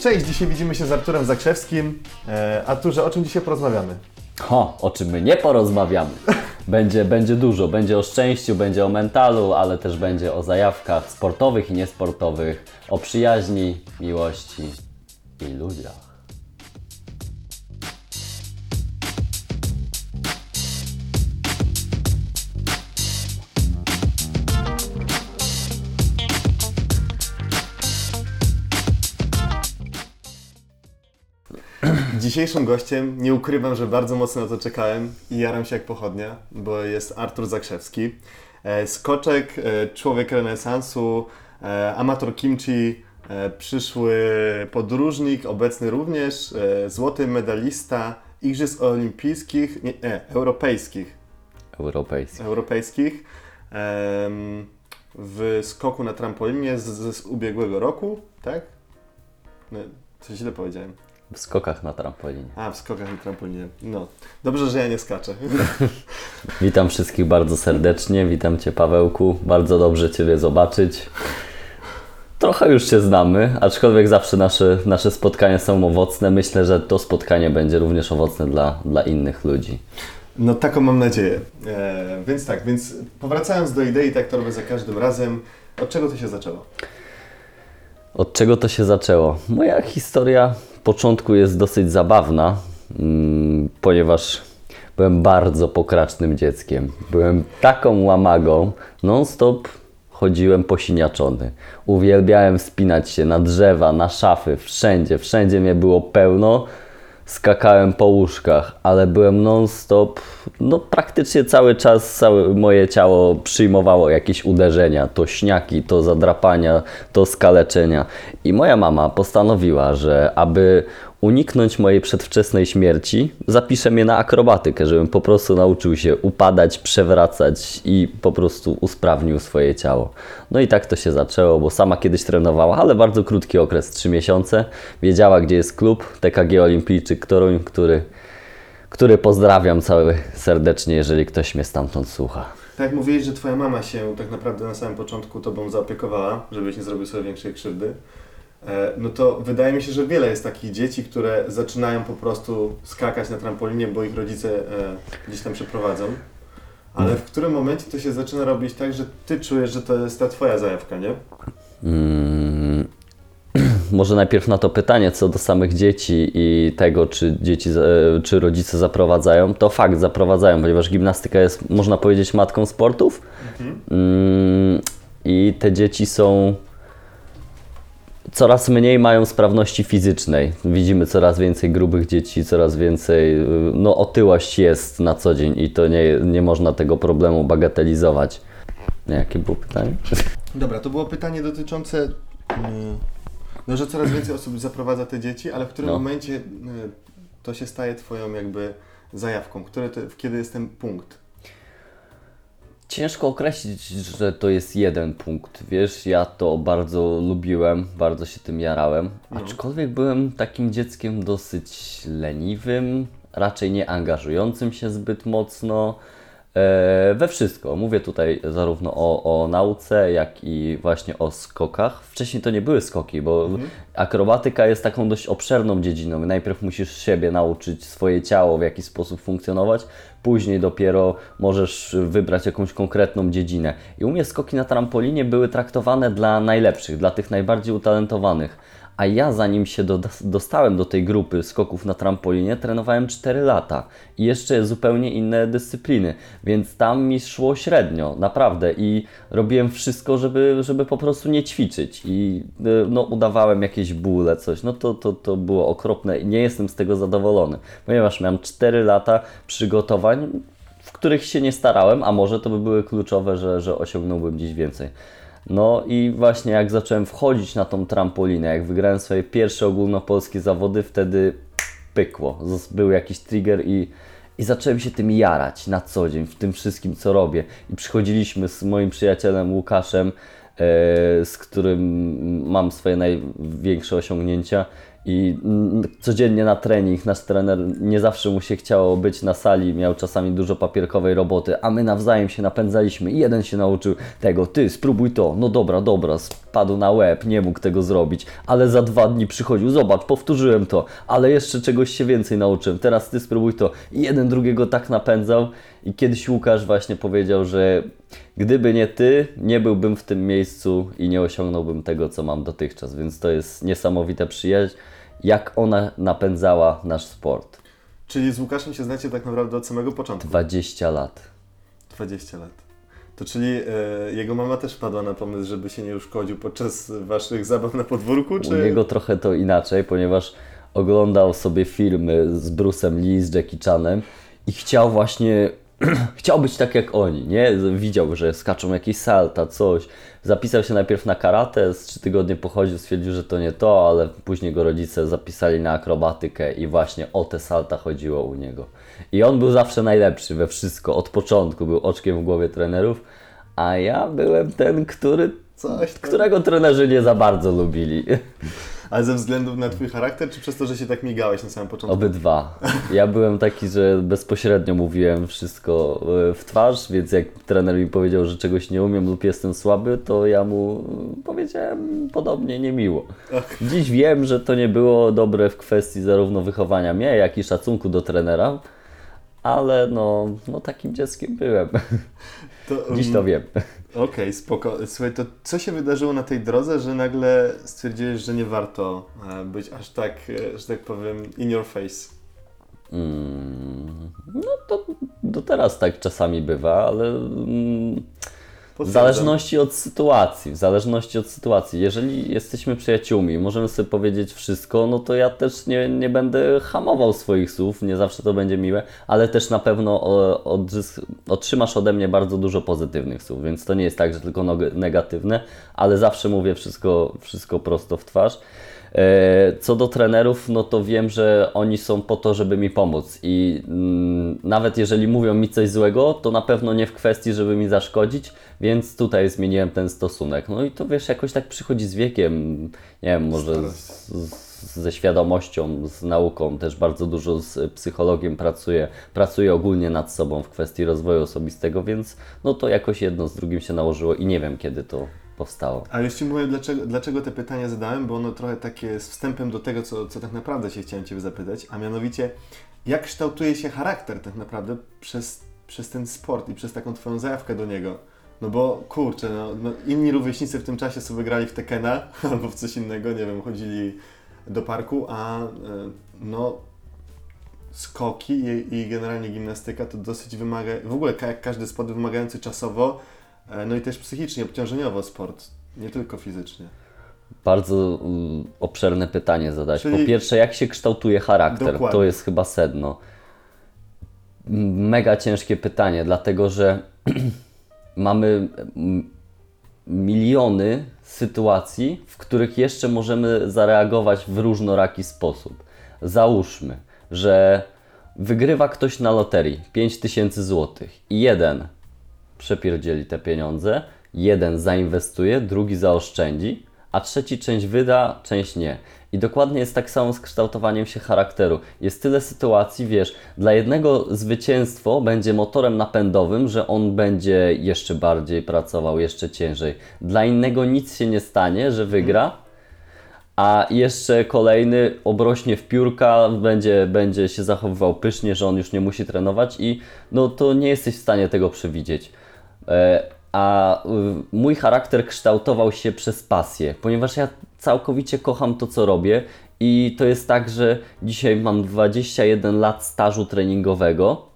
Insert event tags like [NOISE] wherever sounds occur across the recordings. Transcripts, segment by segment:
cześć! Dzisiaj widzimy się z Arturem Zakrzewskim. E, Arturze, o czym dzisiaj porozmawiamy? Ho, o czym my nie porozmawiamy. Będzie, będzie dużo, będzie o szczęściu, będzie o mentalu, ale też będzie o zajawkach sportowych i niesportowych, o przyjaźni, miłości i ludziach. Dzisiejszym gościem, nie ukrywam, że bardzo mocno na to czekałem i jaram się jak pochodnia, bo jest Artur Zakrzewski. E, Skoczek, e, człowiek renesansu, e, amator kimchi, przyszły podróżnik, obecny również, złoty medalista Igrzysk Olimpijskich, nie, nie, europejskich, Europejski. europejskich em, w skoku na trampolinie z, z, z ubiegłego roku, tak? No, coś źle powiedziałem. W skokach na trampolinie. A, w skokach na trampolinie. No, dobrze, że ja nie skaczę. [LAUGHS] Witam wszystkich bardzo serdecznie, witam Cię Pawełku, bardzo dobrze Ciebie zobaczyć. Trochę już się znamy, aczkolwiek zawsze nasze, nasze spotkania są owocne. Myślę, że to spotkanie będzie również owocne dla, dla innych ludzi. No, taką mam nadzieję. E, więc tak, więc powracając do idei, tak to robię za każdym razem. Od czego to się zaczęło? Od czego to się zaczęło? Moja historia początku jest dosyć zabawna, mm, ponieważ byłem bardzo pokracznym dzieckiem. Byłem taką łamagą, non-stop chodziłem posiniaczony. Uwielbiałem wspinać się na drzewa, na szafy, wszędzie, wszędzie mnie było pełno. Skakałem po łóżkach, ale byłem non-stop, no praktycznie cały czas całe moje ciało przyjmowało jakieś uderzenia, to śniaki, to zadrapania, to skaleczenia. I moja mama postanowiła, że aby uniknąć mojej przedwczesnej śmierci, zapiszę mnie na akrobatykę, żebym po prostu nauczył się upadać, przewracać i po prostu usprawnił swoje ciało. No i tak to się zaczęło, bo sama kiedyś trenowała, ale bardzo krótki okres, 3 miesiące. Wiedziała, gdzie jest klub TKG Olimpijczyk Toruń, który, który pozdrawiam cały serdecznie, jeżeli ktoś mnie stamtąd słucha. Tak mówiłeś, że twoja mama się tak naprawdę na samym początku tobą zaopiekowała, żebyś nie zrobił sobie większej krzywdy. E, no to wydaje mi się, że wiele jest takich dzieci, które zaczynają po prostu skakać na trampolinie, bo ich rodzice e, gdzieś tam przeprowadzą. Ale w którym momencie to się zaczyna robić tak, że ty czujesz, że to jest ta twoja zajawka, nie? Mm, [CLEARS THROAT] Może najpierw na to pytanie co do samych dzieci i tego, czy dzieci, e, czy rodzice zaprowadzają. To fakt, zaprowadzają, ponieważ gimnastyka jest, można powiedzieć, matką sportów. Mm, I te dzieci są coraz mniej mają sprawności fizycznej. Widzimy coraz więcej grubych dzieci, coraz więcej, y, no otyłość jest na co dzień i to nie, nie można tego problemu bagatelizować. Jakie było pytanie? Dobra, to było pytanie dotyczące, mm, no, że coraz więcej osób zaprowadza te dzieci, ale w którym No. momencie y, to się staje twoją jakby zajawką? To, kiedy jest ten punkt? Ciężko określić, że to jest jeden punkt. Wiesz, ja to bardzo lubiłem, bardzo się tym jarałem. Aczkolwiek byłem takim dzieckiem dosyć leniwym, raczej nie angażującym się zbyt mocno e, we wszystko. Mówię tutaj zarówno o, o nauce, jak i właśnie o skokach. Wcześniej to nie były skoki, bo akrobatyka jest taką dość obszerną dziedziną. Najpierw musisz siebie nauczyć, swoje ciało, w jaki sposób funkcjonować, później dopiero możesz wybrać jakąś konkretną dziedzinę. I u mnie skoki na trampolinie były traktowane dla najlepszych, dla tych najbardziej utalentowanych. A ja zanim się do, dostałem do tej grupy skoków na trampolinie, trenowałem 4 lata i jeszcze zupełnie inne dyscypliny, więc tam mi szło średnio, naprawdę. I robiłem wszystko, żeby, żeby po prostu nie ćwiczyć. I y, no, udawałem jakieś bóle, coś. No to, to, to było okropne i nie jestem z tego zadowolony, ponieważ miałem 4 lata przygotowań, w których się nie starałem, a może to by były kluczowe, że, że osiągnąłbym dziś więcej. No i właśnie jak zacząłem wchodzić na tą trampolinę, jak wygrałem swoje pierwsze ogólnopolskie zawody, wtedy pykło. Był jakiś trigger i, i zacząłem się tym jarać na co dzień, w tym wszystkim, co robię. I przychodziliśmy z moim przyjacielem Łukaszem, e, z którym mam swoje największe osiągnięcia I codziennie na trening nasz trener nie zawsze mu się chciało być na sali, miał czasami dużo papierkowej roboty, a my nawzajem się napędzaliśmy. I jeden się nauczył tego, ty spróbuj to, no dobra, dobra, spadł na łeb, nie mógł tego zrobić, ale za dwa dni przychodził, zobacz, powtórzyłem to, ale jeszcze czegoś się więcej nauczyłem, teraz ty spróbuj to. I jeden drugiego tak napędzał. I kiedyś Łukasz właśnie powiedział, że gdyby nie ty, nie byłbym w tym miejscu i nie osiągnąłbym tego, co mam dotychczas. Więc to jest niesamowita przyjaźń, jak ona napędzała nasz sport. Czyli z Łukaszem się znacie tak naprawdę od samego początku. 20 lat. 20 lat. To czyli e, jego mama też wpadła na pomysł, żeby się nie uszkodził podczas waszych zabaw na podwórku, czy... U niego trochę to inaczej, ponieważ oglądał sobie filmy z Bruce'em Lee, z Jackie Chanem i chciał właśnie, [CLEARS THROAT] chciał być tak jak oni, nie? Widział, że skaczą jakieś salta, coś. Zapisał się najpierw na karate, z trzy tygodnie pochodził, stwierdził, że to nie to, ale później go rodzice zapisali na akrobatykę i właśnie o te salta chodziło u niego. I on był zawsze najlepszy we wszystko, od początku był oczkiem w głowie trenerów, a ja byłem ten, który, Coś którego trenerzy nie za bardzo lubili. [LAUGHS] Ale ze względu na twój charakter, czy przez to, że się tak migałeś na samym początku? Obydwa. Ja byłem taki, że bezpośrednio mówiłem wszystko e, w twarz, więc jak trener mi powiedział, że czegoś nie umiem lub jestem słaby, to ja mu powiedziałem podobnie niemiło. Dziś wiem, że to nie było dobre w kwestii zarówno wychowania mnie, jak i szacunku do trenera, ale no, no takim dzieckiem byłem. To, Dziś to mm, wiem. Okej, spoko. Słuchaj, to co się wydarzyło na tej drodze, że nagle stwierdziłeś, że nie warto e, być aż tak, e, że tak powiem, in your face? Mm, no to do teraz tak czasami bywa, ale mm, W zależności od sytuacji, w zależności od sytuacji. Jeżeli jesteśmy przyjaciółmi, możemy sobie powiedzieć wszystko, no to ja też nie, nie będę hamował swoich słów, nie zawsze to będzie miłe, ale też na pewno odzysk- otrzymasz ode mnie bardzo dużo pozytywnych słów, więc to nie jest tak, że tylko negatywne, ale zawsze mówię wszystko, wszystko prosto w twarz. E, Co do trenerów, no to wiem, że oni są po to, żeby mi pomóc i mm, nawet jeżeli mówią mi coś złego, to na pewno nie w kwestii, żeby mi zaszkodzić, więc tutaj zmieniłem ten stosunek. No i to wiesz, jakoś tak przychodzi z wiekiem, nie wiem, może z, z, ze świadomością, z nauką, też bardzo dużo z psychologiem pracuję, pracuję ogólnie nad sobą w kwestii rozwoju osobistego, więc no to jakoś jedno z drugim się nałożyło i nie wiem, kiedy to powstało. Już Ci mówię, dlaczego, dlaczego te pytania zadałem, bo ono trochę takie jest wstępem do tego, co, co tak naprawdę się chciałem Ciebie zapytać, a mianowicie, jak kształtuje się charakter tak naprawdę przez, przez ten sport i przez taką Twoją zajawkę do niego? No bo kurczę, no, no inni rówieśnicy w tym czasie sobie grali w Tekena [LAUGHS] albo w coś innego, nie wiem, chodzili do parku, a e, no skoki i, i generalnie gimnastyka to dosyć wymaga, w ogóle jak każdy sport wymagający czasowo, no i też psychicznie, obciążeniowo sport, nie tylko fizycznie. Bardzo mm, obszerne pytanie zadać. Czyli- Po pierwsze, jak się kształtuje charakter? Dokładnie. To jest chyba sedno. Mega ciężkie pytanie, dlatego że [CLEARS THROAT] mamy mm, miliony sytuacji, w których jeszcze możemy zareagować w różnoraki sposób. Załóżmy, że wygrywa ktoś na loterii 5000 zł i jeden przepierdzieli te pieniądze, jeden zainwestuje, drugi zaoszczędzi, a trzeci część wyda, część nie. I dokładnie jest tak samo z kształtowaniem się charakteru. Jest tyle sytuacji, wiesz, dla jednego zwycięstwo będzie motorem napędowym, że on będzie jeszcze bardziej pracował, jeszcze ciężej. Dla innego nic się nie stanie, że wygra, a jeszcze kolejny obrośnie w piórka, będzie, będzie się zachowywał pysznie, że on już nie musi trenować i no to nie jesteś w stanie tego przewidzieć. E, A y, mój charakter kształtował się przez pasję, ponieważ ja całkowicie kocham to, co robię i to jest tak, że dzisiaj mam 21 lat stażu treningowego,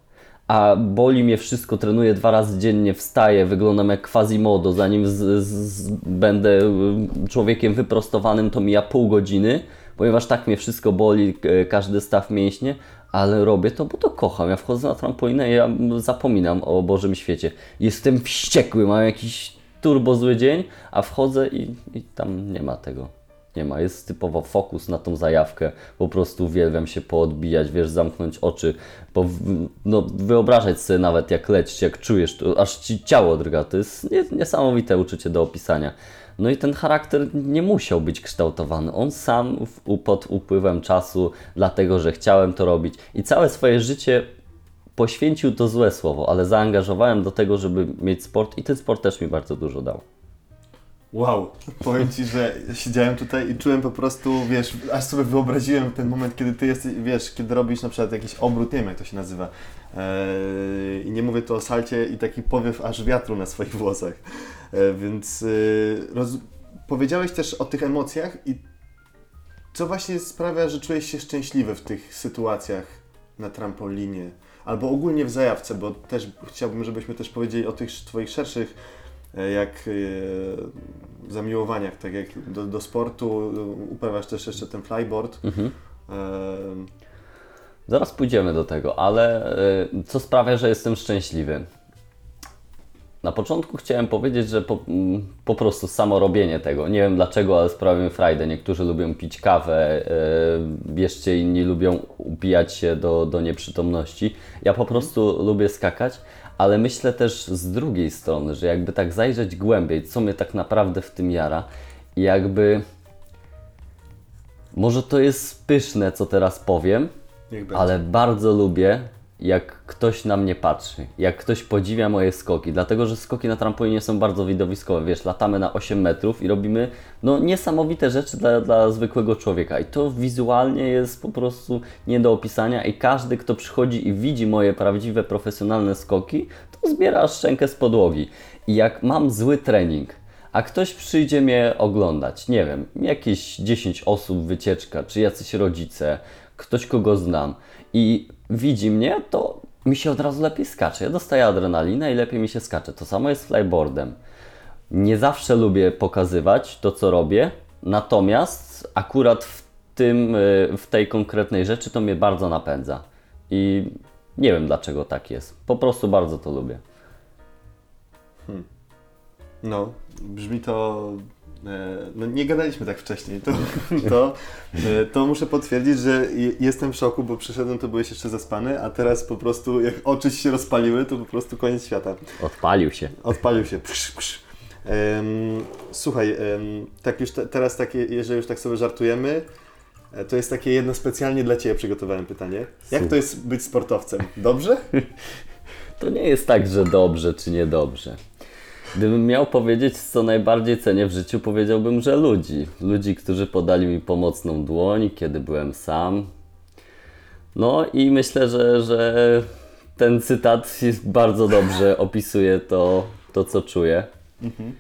a boli mnie wszystko, trenuję dwa razy dziennie, wstaję, wyglądam jak Quasimodo, zanim z, z, będę y, człowiekiem wyprostowanym, to mija pół godziny, ponieważ tak mnie wszystko boli, każdy staw mięśnie, ale robię to, bo to kocham. Ja wchodzę na trampolinę i ja zapominam o Bożym świecie. Jestem wściekły, mam jakiś turbo zły dzień, a wchodzę i, i tam nie ma tego. Nie ma, jest typowo fokus na tą zajawkę, po prostu uwielbiam się poodbijać, wiesz, zamknąć oczy, po, no, wyobrażać sobie nawet jak lecisz, jak czujesz, aż ci ciało drga, to jest nie, niesamowite uczucie do opisania. No i ten charakter nie musiał być kształtowany. On sam pod upływem czasu, dlatego że chciałem to robić i całe swoje życie poświęcił to złe słowo, ale zaangażowałem do tego, żeby mieć sport i ten sport też mi bardzo dużo dał. Wow, powiem Ci, że siedziałem tutaj i czułem po prostu, wiesz, aż sobie wyobraziłem ten moment, kiedy Ty jesteś, wiesz, kiedy robisz na przykład jakiś obrót, nie wiem jak to się nazywa. Eee, I nie mówię tu o salcie i taki powiew aż wiatru na swoich włosach. Eee, więc yy, roz... powiedziałeś też o tych emocjach i co właśnie sprawia, że czujesz się szczęśliwy w tych sytuacjach na trampolinie? Albo ogólnie w zajawce, bo też chciałbym, żebyśmy też powiedzieli o tych Twoich szerszych e, jak e, zamiłowaniach, tak jak do, do sportu, uprawiasz też jeszcze ten flyboard. Mhm. E, Zaraz pójdziemy do tego, ale co sprawia, że jestem szczęśliwy? Na początku chciałem powiedzieć, że po, mm, po prostu samo robienie tego. Nie wiem dlaczego, ale sprawia mi frajdę. Niektórzy lubią pić kawę, y, jeszcze inni lubią upijać się do, do nieprzytomności. Ja po prostu lubię skakać, ale myślę też z drugiej strony, że jakby tak zajrzeć głębiej, co mnie tak naprawdę w tym jara i jakby... Może to jest pyszne, co teraz powiem, ale bardzo lubię, jak ktoś na mnie patrzy, jak ktoś podziwia moje skoki, dlatego że skoki na trampolinie są bardzo widowiskowe. Wiesz, latamy na 8 metrów i robimy no, niesamowite rzeczy dla, dla zwykłego człowieka. I to wizualnie jest po prostu nie do opisania. I każdy, kto przychodzi i widzi moje prawdziwe, profesjonalne skoki, to zbiera szczękę z podłogi. I jak mam zły trening, a ktoś przyjdzie mnie oglądać, nie wiem, jakieś 10 osób, wycieczka, czy jacyś rodzice, ktoś kogo znam i widzi mnie, to mi się od razu lepiej skacze. Ja dostaję adrenalinę i lepiej mi się skacze. To samo jest z flyboardem. Nie zawsze lubię pokazywać to, co robię, natomiast akurat w tym, y, w tej konkretnej rzeczy to mnie bardzo napędza. I nie wiem dlaczego tak jest. Po prostu bardzo to lubię. No, brzmi to. E, No nie gadaliśmy tak wcześniej. To, [LAUGHS] to, e, to muszę potwierdzić, że je- jestem w szoku, bo przyszedłem, to byłeś jeszcze zaspany, a teraz po prostu jak oczy się rozpaliły, to po prostu koniec świata. Odpalił się. Odpalił się. Psz, psz. Em, słuchaj, em, tak już te, teraz takie, jeżeli już tak sobie żartujemy, e, to jest takie jedno specjalnie dla Ciebie przygotowałem pytanie. Jak to jest być sportowcem? Dobrze? [LAUGHS] To nie jest tak, że dobrze czy niedobrze. Gdybym miał powiedzieć, co najbardziej cenię w życiu, powiedziałbym, że ludzi. Ludzi, którzy podali mi pomocną dłoń, kiedy byłem sam. No i myślę, że, że ten cytat bardzo dobrze opisuje to, to co czuję. Mm,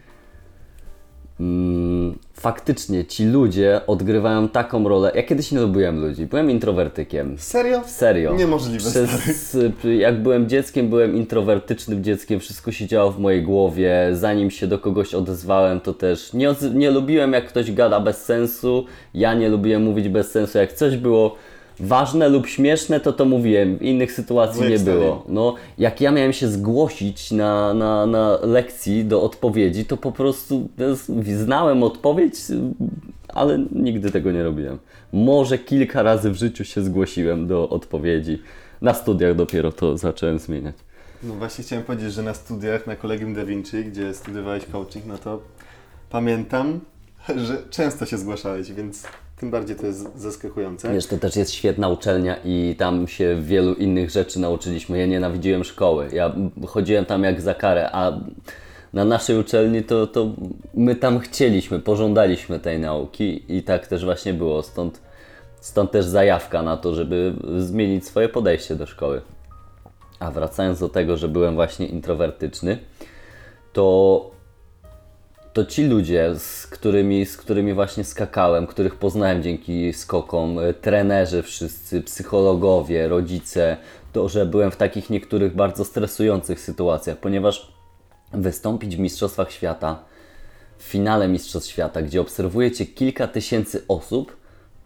faktycznie ci ludzie odgrywają taką rolę. Ja kiedyś nie lubiłem ludzi, byłem introwertykiem. Serio? Serio. Niemożliwe, Przez, jak byłem dzieckiem, byłem introwertycznym dzieckiem, wszystko się działo w mojej głowie. Zanim się do kogoś odezwałem, to też nie, nie lubiłem, jak ktoś gada bez sensu. Ja nie lubiłem mówić bez sensu. Jak coś było ważne lub śmieszne, to to mówiłem. W innych sytuacji nie było. No, jak ja miałem się zgłosić na, na, na lekcji do odpowiedzi, to po prostu znałem odpowiedź, ale nigdy tego nie robiłem. Może kilka razy w życiu się zgłosiłem do odpowiedzi. Na studiach dopiero to zacząłem zmieniać. No właśnie chciałem powiedzieć, że na studiach na Kolegium Da Vinci, gdzie studiowałeś coaching, no to pamiętam, że często się zgłaszałeś, więc tym bardziej to jest zaskakujące. Wiesz, to też jest świetna uczelnia i tam się wielu innych rzeczy nauczyliśmy. Ja nienawidziłem szkoły. Ja chodziłem tam jak za karę, a na naszej uczelni to, to my tam chcieliśmy, pożądaliśmy tej nauki i tak też właśnie było. Stąd, stąd też zajawka na to, żeby zmienić swoje podejście do szkoły. A wracając do tego, że byłem właśnie introwertyczny, to to ci ludzie, z którymi, z którymi właśnie skakałem, których poznałem dzięki skokom, e, trenerzy wszyscy, psychologowie, rodzice, to, że byłem w takich niektórych bardzo stresujących sytuacjach, ponieważ wystąpić w Mistrzostwach Świata, w finale Mistrzostw Świata, gdzie obserwujecie kilka tysięcy osób,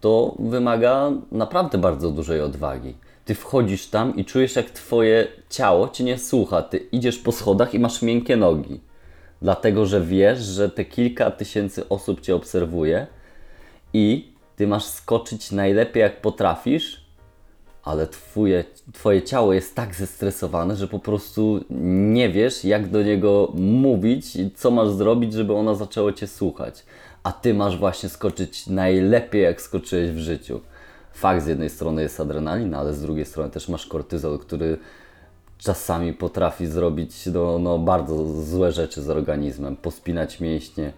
to wymaga naprawdę bardzo dużej odwagi. Ty wchodzisz tam i czujesz, jak twoje ciało cię nie słucha. Ty idziesz po schodach i masz miękkie nogi dlatego że wiesz, że te kilka tysięcy osób cię obserwuje i ty masz skoczyć najlepiej jak potrafisz, ale twoje, twoje ciało jest tak zestresowane, że po prostu nie wiesz, jak do niego mówić i co masz zrobić, żeby ona zaczęła cię słuchać. A ty masz właśnie skoczyć najlepiej, jak skoczyłeś w życiu. Fakt, z jednej strony jest adrenalina, ale z drugiej strony też masz kortyzol, który czasami potrafi zrobić no, no, bardzo złe rzeczy z organizmem, pospinać mięśnie.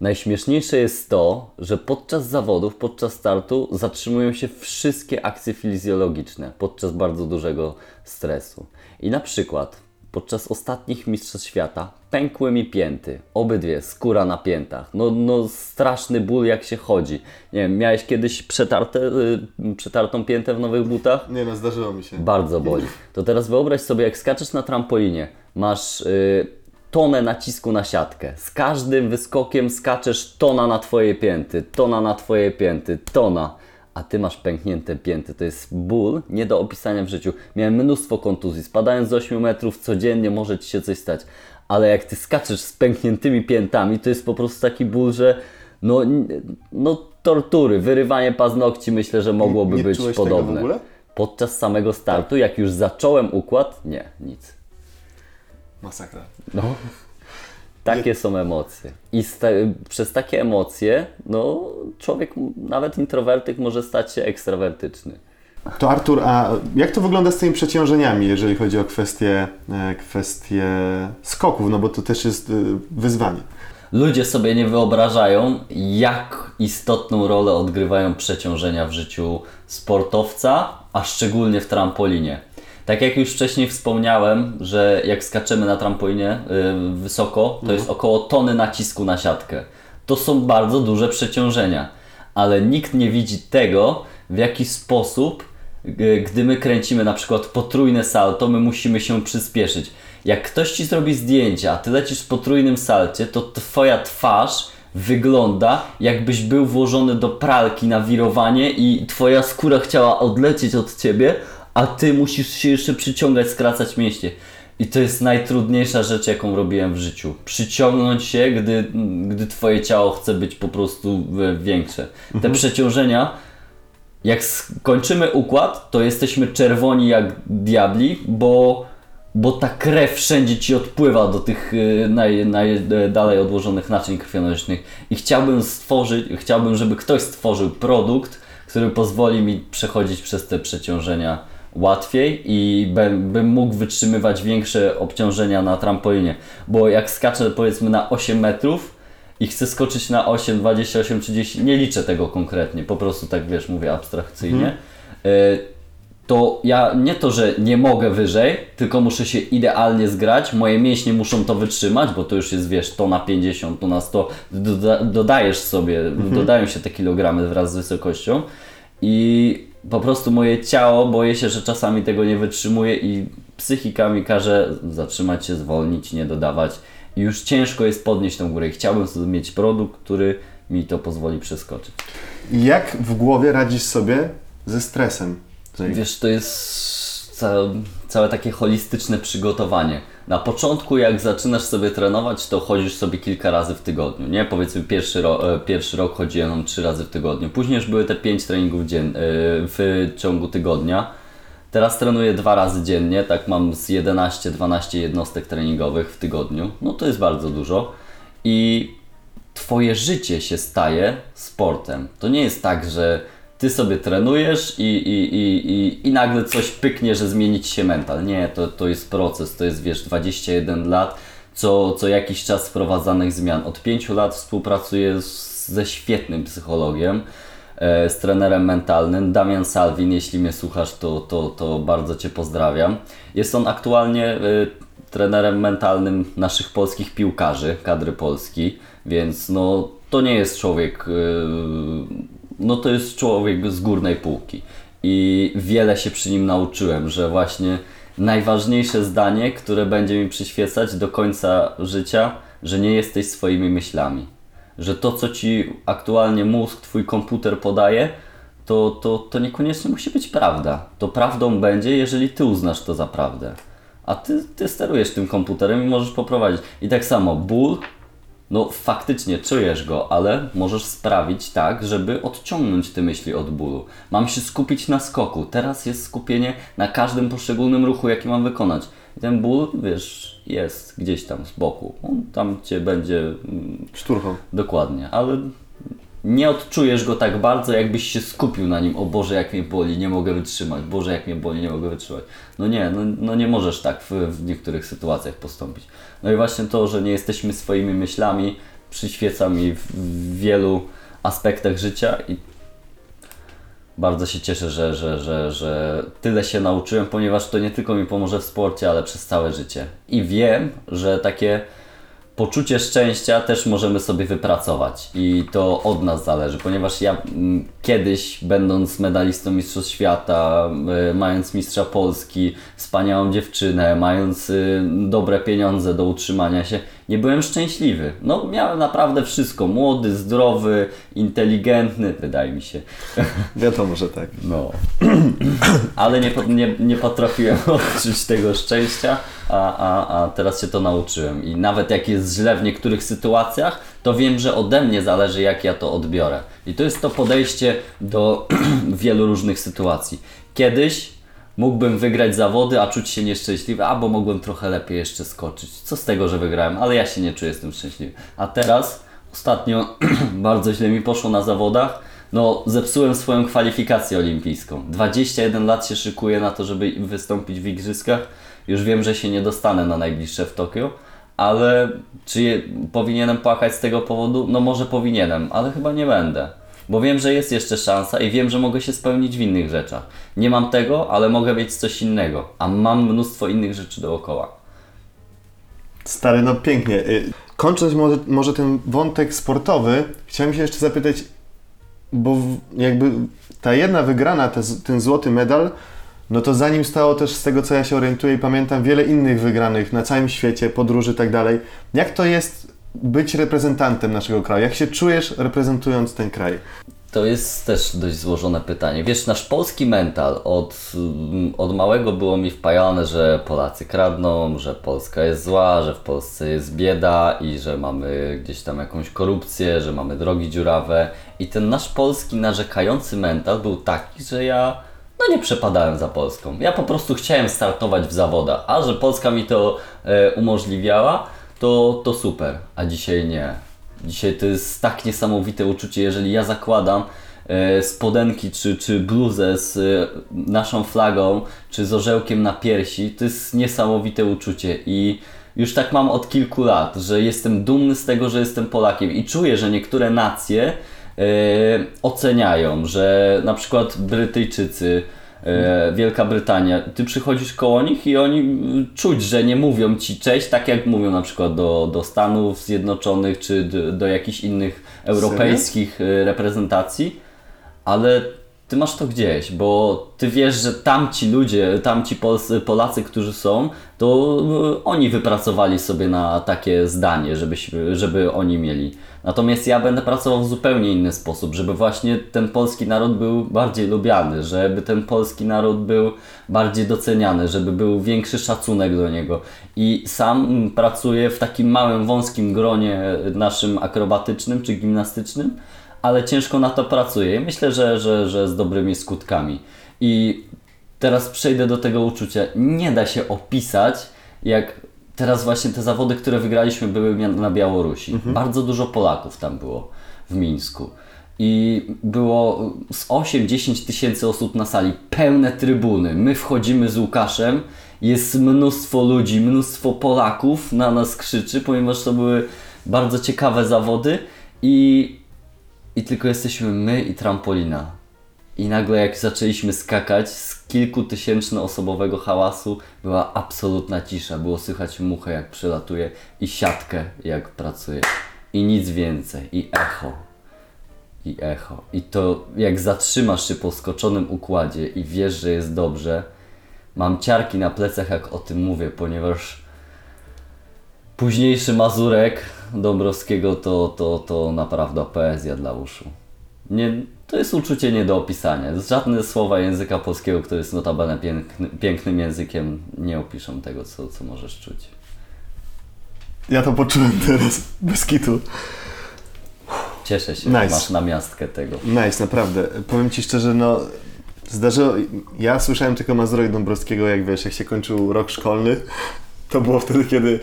Najśmieszniejsze jest to, że podczas zawodów, podczas startu zatrzymują się wszystkie akcje fizjologiczne podczas bardzo dużego stresu. I na przykład podczas ostatnich Mistrzostw Świata pękły mi pięty, obydwie, skóra na piętach. No, no straszny ból jak się chodzi. Nie wiem, miałeś kiedyś przetarte, y, przetartą piętę w nowych butach? Nie no, zdarzyło mi się. Bardzo boli. To teraz wyobraź sobie, jak skaczesz na trampolinie, masz y, tonę nacisku na siatkę. Z każdym wyskokiem skaczesz tona na twoje pięty, tona na twoje pięty, tona. A ty masz pęknięte pięty. To jest ból nie do opisania w życiu. Miałem mnóstwo kontuzji. Spadając z 8 metrów codziennie może ci się coś stać. Ale jak ty skaczesz z pękniętymi piętami, to jest po prostu taki ból, że no, no tortury, wyrywanie paznokci myślę, że mogłoby Nie być podobne. ogóle? Podczas samego startu, jak już zacząłem układ, nie, nic. Masakra. No. Takie są emocje. I sta- przez takie emocje, no, człowiek, nawet introwertyk, może stać się ekstrawertyczny. To Artur, a jak to wygląda z tymi przeciążeniami, jeżeli chodzi o kwestie, e, kwestie skoków, no bo to też jest e, wyzwanie. Ludzie sobie nie wyobrażają, jak istotną rolę odgrywają przeciążenia w życiu sportowca, a szczególnie w trampolinie. Tak jak już wcześniej wspomniałem, że jak skaczemy na trampolinie y, wysoko, to jest około tony nacisku na siatkę. To są bardzo duże przeciążenia, ale nikt nie widzi tego, w jaki sposób, g- gdy my kręcimy na przykład potrójne salto, my musimy się przyspieszyć. Jak ktoś ci zrobi zdjęcie, a ty lecisz w potrójnym salcie, to twoja twarz wygląda jakbyś był włożony do pralki na wirowanie i twoja skóra chciała odlecieć od ciebie, a ty musisz się jeszcze przyciągać, skracać mięśnie. I to jest najtrudniejsza rzecz, jaką robiłem w życiu. Przyciągnąć się, gdy, gdy twoje ciało chce być po prostu większe. Te przeciążenia jak skończymy układ, to jesteśmy czerwoni jak diabli, bo, bo ta krew wszędzie ci odpływa do tych y, naj, naj, e, dalej odłożonych naczyń krwionośnych. I chciałbym stworzyć, chciałbym, żeby ktoś stworzył produkt, który pozwoli mi przechodzić przez te przeciążenia łatwiej i bym, bym mógł wytrzymywać większe obciążenia na trampolinie. Bo jak skaczę powiedzmy na 8 metrów, i chcę skoczyć na 8, 28, 30, nie liczę tego konkretnie, po prostu tak wiesz, mówię abstrakcyjnie, y, to ja nie to, że nie mogę wyżej, tylko muszę się idealnie zgrać, moje mięśnie muszą to wytrzymać, bo to już jest wiesz, to na 50, to na 100, doda dodajesz sobie, dodają się te kilogramy wraz z wysokością. I po prostu moje ciało boję się, że czasami tego nie wytrzymuje i psychika mi każe zatrzymać się, zwolnić, nie dodawać. I już ciężko jest podnieść tą górę. I chciałbym sobie mieć produkt, który mi to pozwoli przeskoczyć. Jak w głowie radzisz sobie ze stresem? Wiesz, to jest całe, całe takie holistyczne przygotowanie. Na początku, jak zaczynasz sobie trenować, to chodzisz sobie kilka razy w tygodniu, nie? Powiedzmy, pierwszy, ro, e, pierwszy rok chodziłem trzy razy w tygodniu. Później już były te pięć treningów dzien, e, w ciągu tygodnia. Teraz trenuję dwa razy dziennie, tak mam z 11-12 jednostek treningowych w tygodniu. No to jest bardzo dużo. I Twoje życie się staje sportem. To nie jest tak, że Ty sobie trenujesz i, i, i, i, i nagle coś pyknie, że zmienić się mental. Nie, to, to jest proces, to jest wiesz 21 lat, co, co jakiś czas wprowadzanych zmian. Od 5 lat współpracuję z, ze świetnym psychologiem, e, z trenerem mentalnym. Damian Salwin, jeśli mnie słuchasz, to, to, to bardzo Cię pozdrawiam. Jest on aktualnie e, trenerem mentalnym naszych polskich piłkarzy, kadry Polski, więc no to nie jest człowiek, yy, no to jest człowiek z górnej półki. I wiele się przy nim nauczyłem, że właśnie najważniejsze zdanie, które będzie mi przyświecać do końca życia, że nie jesteś swoimi myślami. Że to, co ci aktualnie mózg, twój komputer podaje, to, to, to niekoniecznie musi być prawda. To prawdą będzie, jeżeli ty uznasz to za prawdę. A ty, ty sterujesz tym komputerem i możesz poprowadzić. I tak samo ból no faktycznie czujesz go, ale możesz sprawić tak, żeby odciągnąć te myśli od bólu. Mam się skupić na skoku. Teraz jest skupienie na każdym poszczególnym ruchu, jaki mam wykonać. I ten ból, wiesz, jest gdzieś tam z boku. On tam cię będzie mm, Szturchą. Dokładnie, ale nie odczujesz go tak bardzo, jakbyś się skupił na nim. O Boże, jak mnie boli, nie mogę wytrzymać. Boże, jak mnie boli, nie mogę wytrzymać. No nie, no, no nie możesz tak w, w niektórych sytuacjach postąpić. No i właśnie to, że nie jesteśmy swoimi myślami, przyświeca mi w, wielu aspektach życia i bardzo się cieszę, że, że, że, że tyle się nauczyłem, ponieważ to nie tylko mi pomoże w sporcie, ale przez całe życie. I wiem, że takie poczucie szczęścia też możemy sobie wypracować i to od nas zależy, ponieważ ja mm, kiedyś, będąc medalistą Mistrzostw Świata, y, mając mistrza Polski, wspaniałą dziewczynę, mając y, dobre pieniądze do utrzymania się, nie byłem szczęśliwy. No, miałem naprawdę wszystko. Młody, zdrowy, inteligentny, wydaje mi się. [LAUGHS] Wiadomo, że tak. No. [CLEARS THROAT] Ale nie, nie, nie potrafiłem [LAUGHS] odczuć tego szczęścia, a, a, a teraz się to nauczyłem. I nawet jak jest źle w niektórych sytuacjach, to wiem, że ode mnie zależy, jak ja to odbiorę. I to jest to podejście do [CLEARS THROAT] wielu różnych sytuacji. Kiedyś mógłbym wygrać zawody, a czuć się nieszczęśliwy, albo mogłem trochę lepiej jeszcze skoczyć. Co z tego, że wygrałem, ale ja się nie czuję z tym szczęśliwy. A teraz, ostatnio [CLEARS THROAT] bardzo źle mi poszło na zawodach. No, zepsułem swoją kwalifikację olimpijską. 21 lat się szykuję na to, żeby wystąpić w igrzyskach. Już wiem, że się nie dostanę na najbliższe w Tokio, ale czy je, powinienem płakać z tego powodu? No może powinienem, ale chyba nie będę. Bo wiem, że jest jeszcze szansa i wiem, że mogę się spełnić w innych rzeczach. Nie mam tego, ale mogę mieć coś innego, a mam mnóstwo innych rzeczy dookoła. Stary, no pięknie. Y, Kończąc może, może ten wątek sportowy, chciałem się jeszcze zapytać, bo jakby ta jedna wygrana, ten złoty medal, no to za nim stało też z tego, co ja się orientuję i pamiętam, wiele innych wygranych na całym świecie, podróży i tak dalej. Jak to jest być reprezentantem naszego kraju? Jak się czujesz reprezentując ten kraj? To jest też dość złożone pytanie. Wiesz, nasz polski mental od, od małego było mi wpajane, że Polacy kradną, że Polska jest zła, że w Polsce jest bieda i że mamy gdzieś tam jakąś korupcję, że mamy drogi dziurawe. I ten nasz polski narzekający mental był taki, że ja no nie przepadałem za Polską. Ja po prostu chciałem startować w zawodach, a że Polska mi to e, umożliwiała, to, to super, a dzisiaj nie. Dzisiaj to jest tak niesamowite uczucie, jeżeli ja zakładam e, spodenki czy, czy bluzę z e, naszą flagą, czy z orzełkiem na piersi, to jest niesamowite uczucie i już tak mam od kilku lat, że jestem dumny z tego, że jestem Polakiem i czuję, że niektóre nacje e, oceniają, że na przykład Brytyjczycy, Wielka Brytania, ty przychodzisz koło nich i oni mm, czuć, że nie mówią ci cześć, tak jak mówią na przykład do, do Stanów Zjednoczonych czy do, do jakichś innych europejskich e, reprezentacji, ale ty masz to gdzieś, bo ty wiesz, że tamci ludzie, tamci Polscy, Polacy, którzy są, to e, oni wypracowali sobie na takie zdanie, żebyśmy, żeby oni mieli. Natomiast ja będę pracował w zupełnie inny sposób, żeby właśnie ten polski naród był bardziej lubiany, żeby ten polski naród był bardziej doceniany, żeby był większy szacunek do niego. I sam pracuję w takim małym, wąskim gronie naszym akrobatycznym czy gimnastycznym, ale ciężko na to pracuję. Myślę, że, że, że z dobrymi skutkami. I teraz przejdę do tego uczucia. Nie da się opisać, jak teraz właśnie te zawody, które wygraliśmy, były na Białorusi. Bardzo dużo Polaków tam było w Mińsku. I było z 8-10 tysięcy osób na sali, pełne trybuny. My wchodzimy z Łukaszem, jest mnóstwo ludzi, mnóstwo Polaków na nas krzyczy, ponieważ to były bardzo ciekawe zawody i i tylko jesteśmy my i trampolina. I nagle jak zaczęliśmy skakać z kilkutysięczno-osobowego hałasu, była absolutna cisza. Było słychać muchę jak przelatuje i siatkę jak pracuje. I nic więcej. I echo. I echo. I to jak zatrzymasz się po skoczonym układzie i wiesz, że jest dobrze, mam ciarki na plecach jak o tym mówię, ponieważ późniejszy Mazurek Dąbrowskiego to, to, to naprawdę poezja dla uszu. Nie, to jest uczucie nie do opisania. Żadne słowa języka polskiego, który jest notabene piękny, pięknym językiem, nie opiszą tego, co, co możesz czuć. Ja to poczułem teraz, bez kitu. Cieszę się, Nice. że masz namiastkę tego. Nice, naprawdę. Powiem Ci szczerze, no zdarzyło, ja słyszałem tylko Mazura i Dąbrowskiego, jak wiesz, jak się kończył rok szkolny. To było wtedy, kiedy,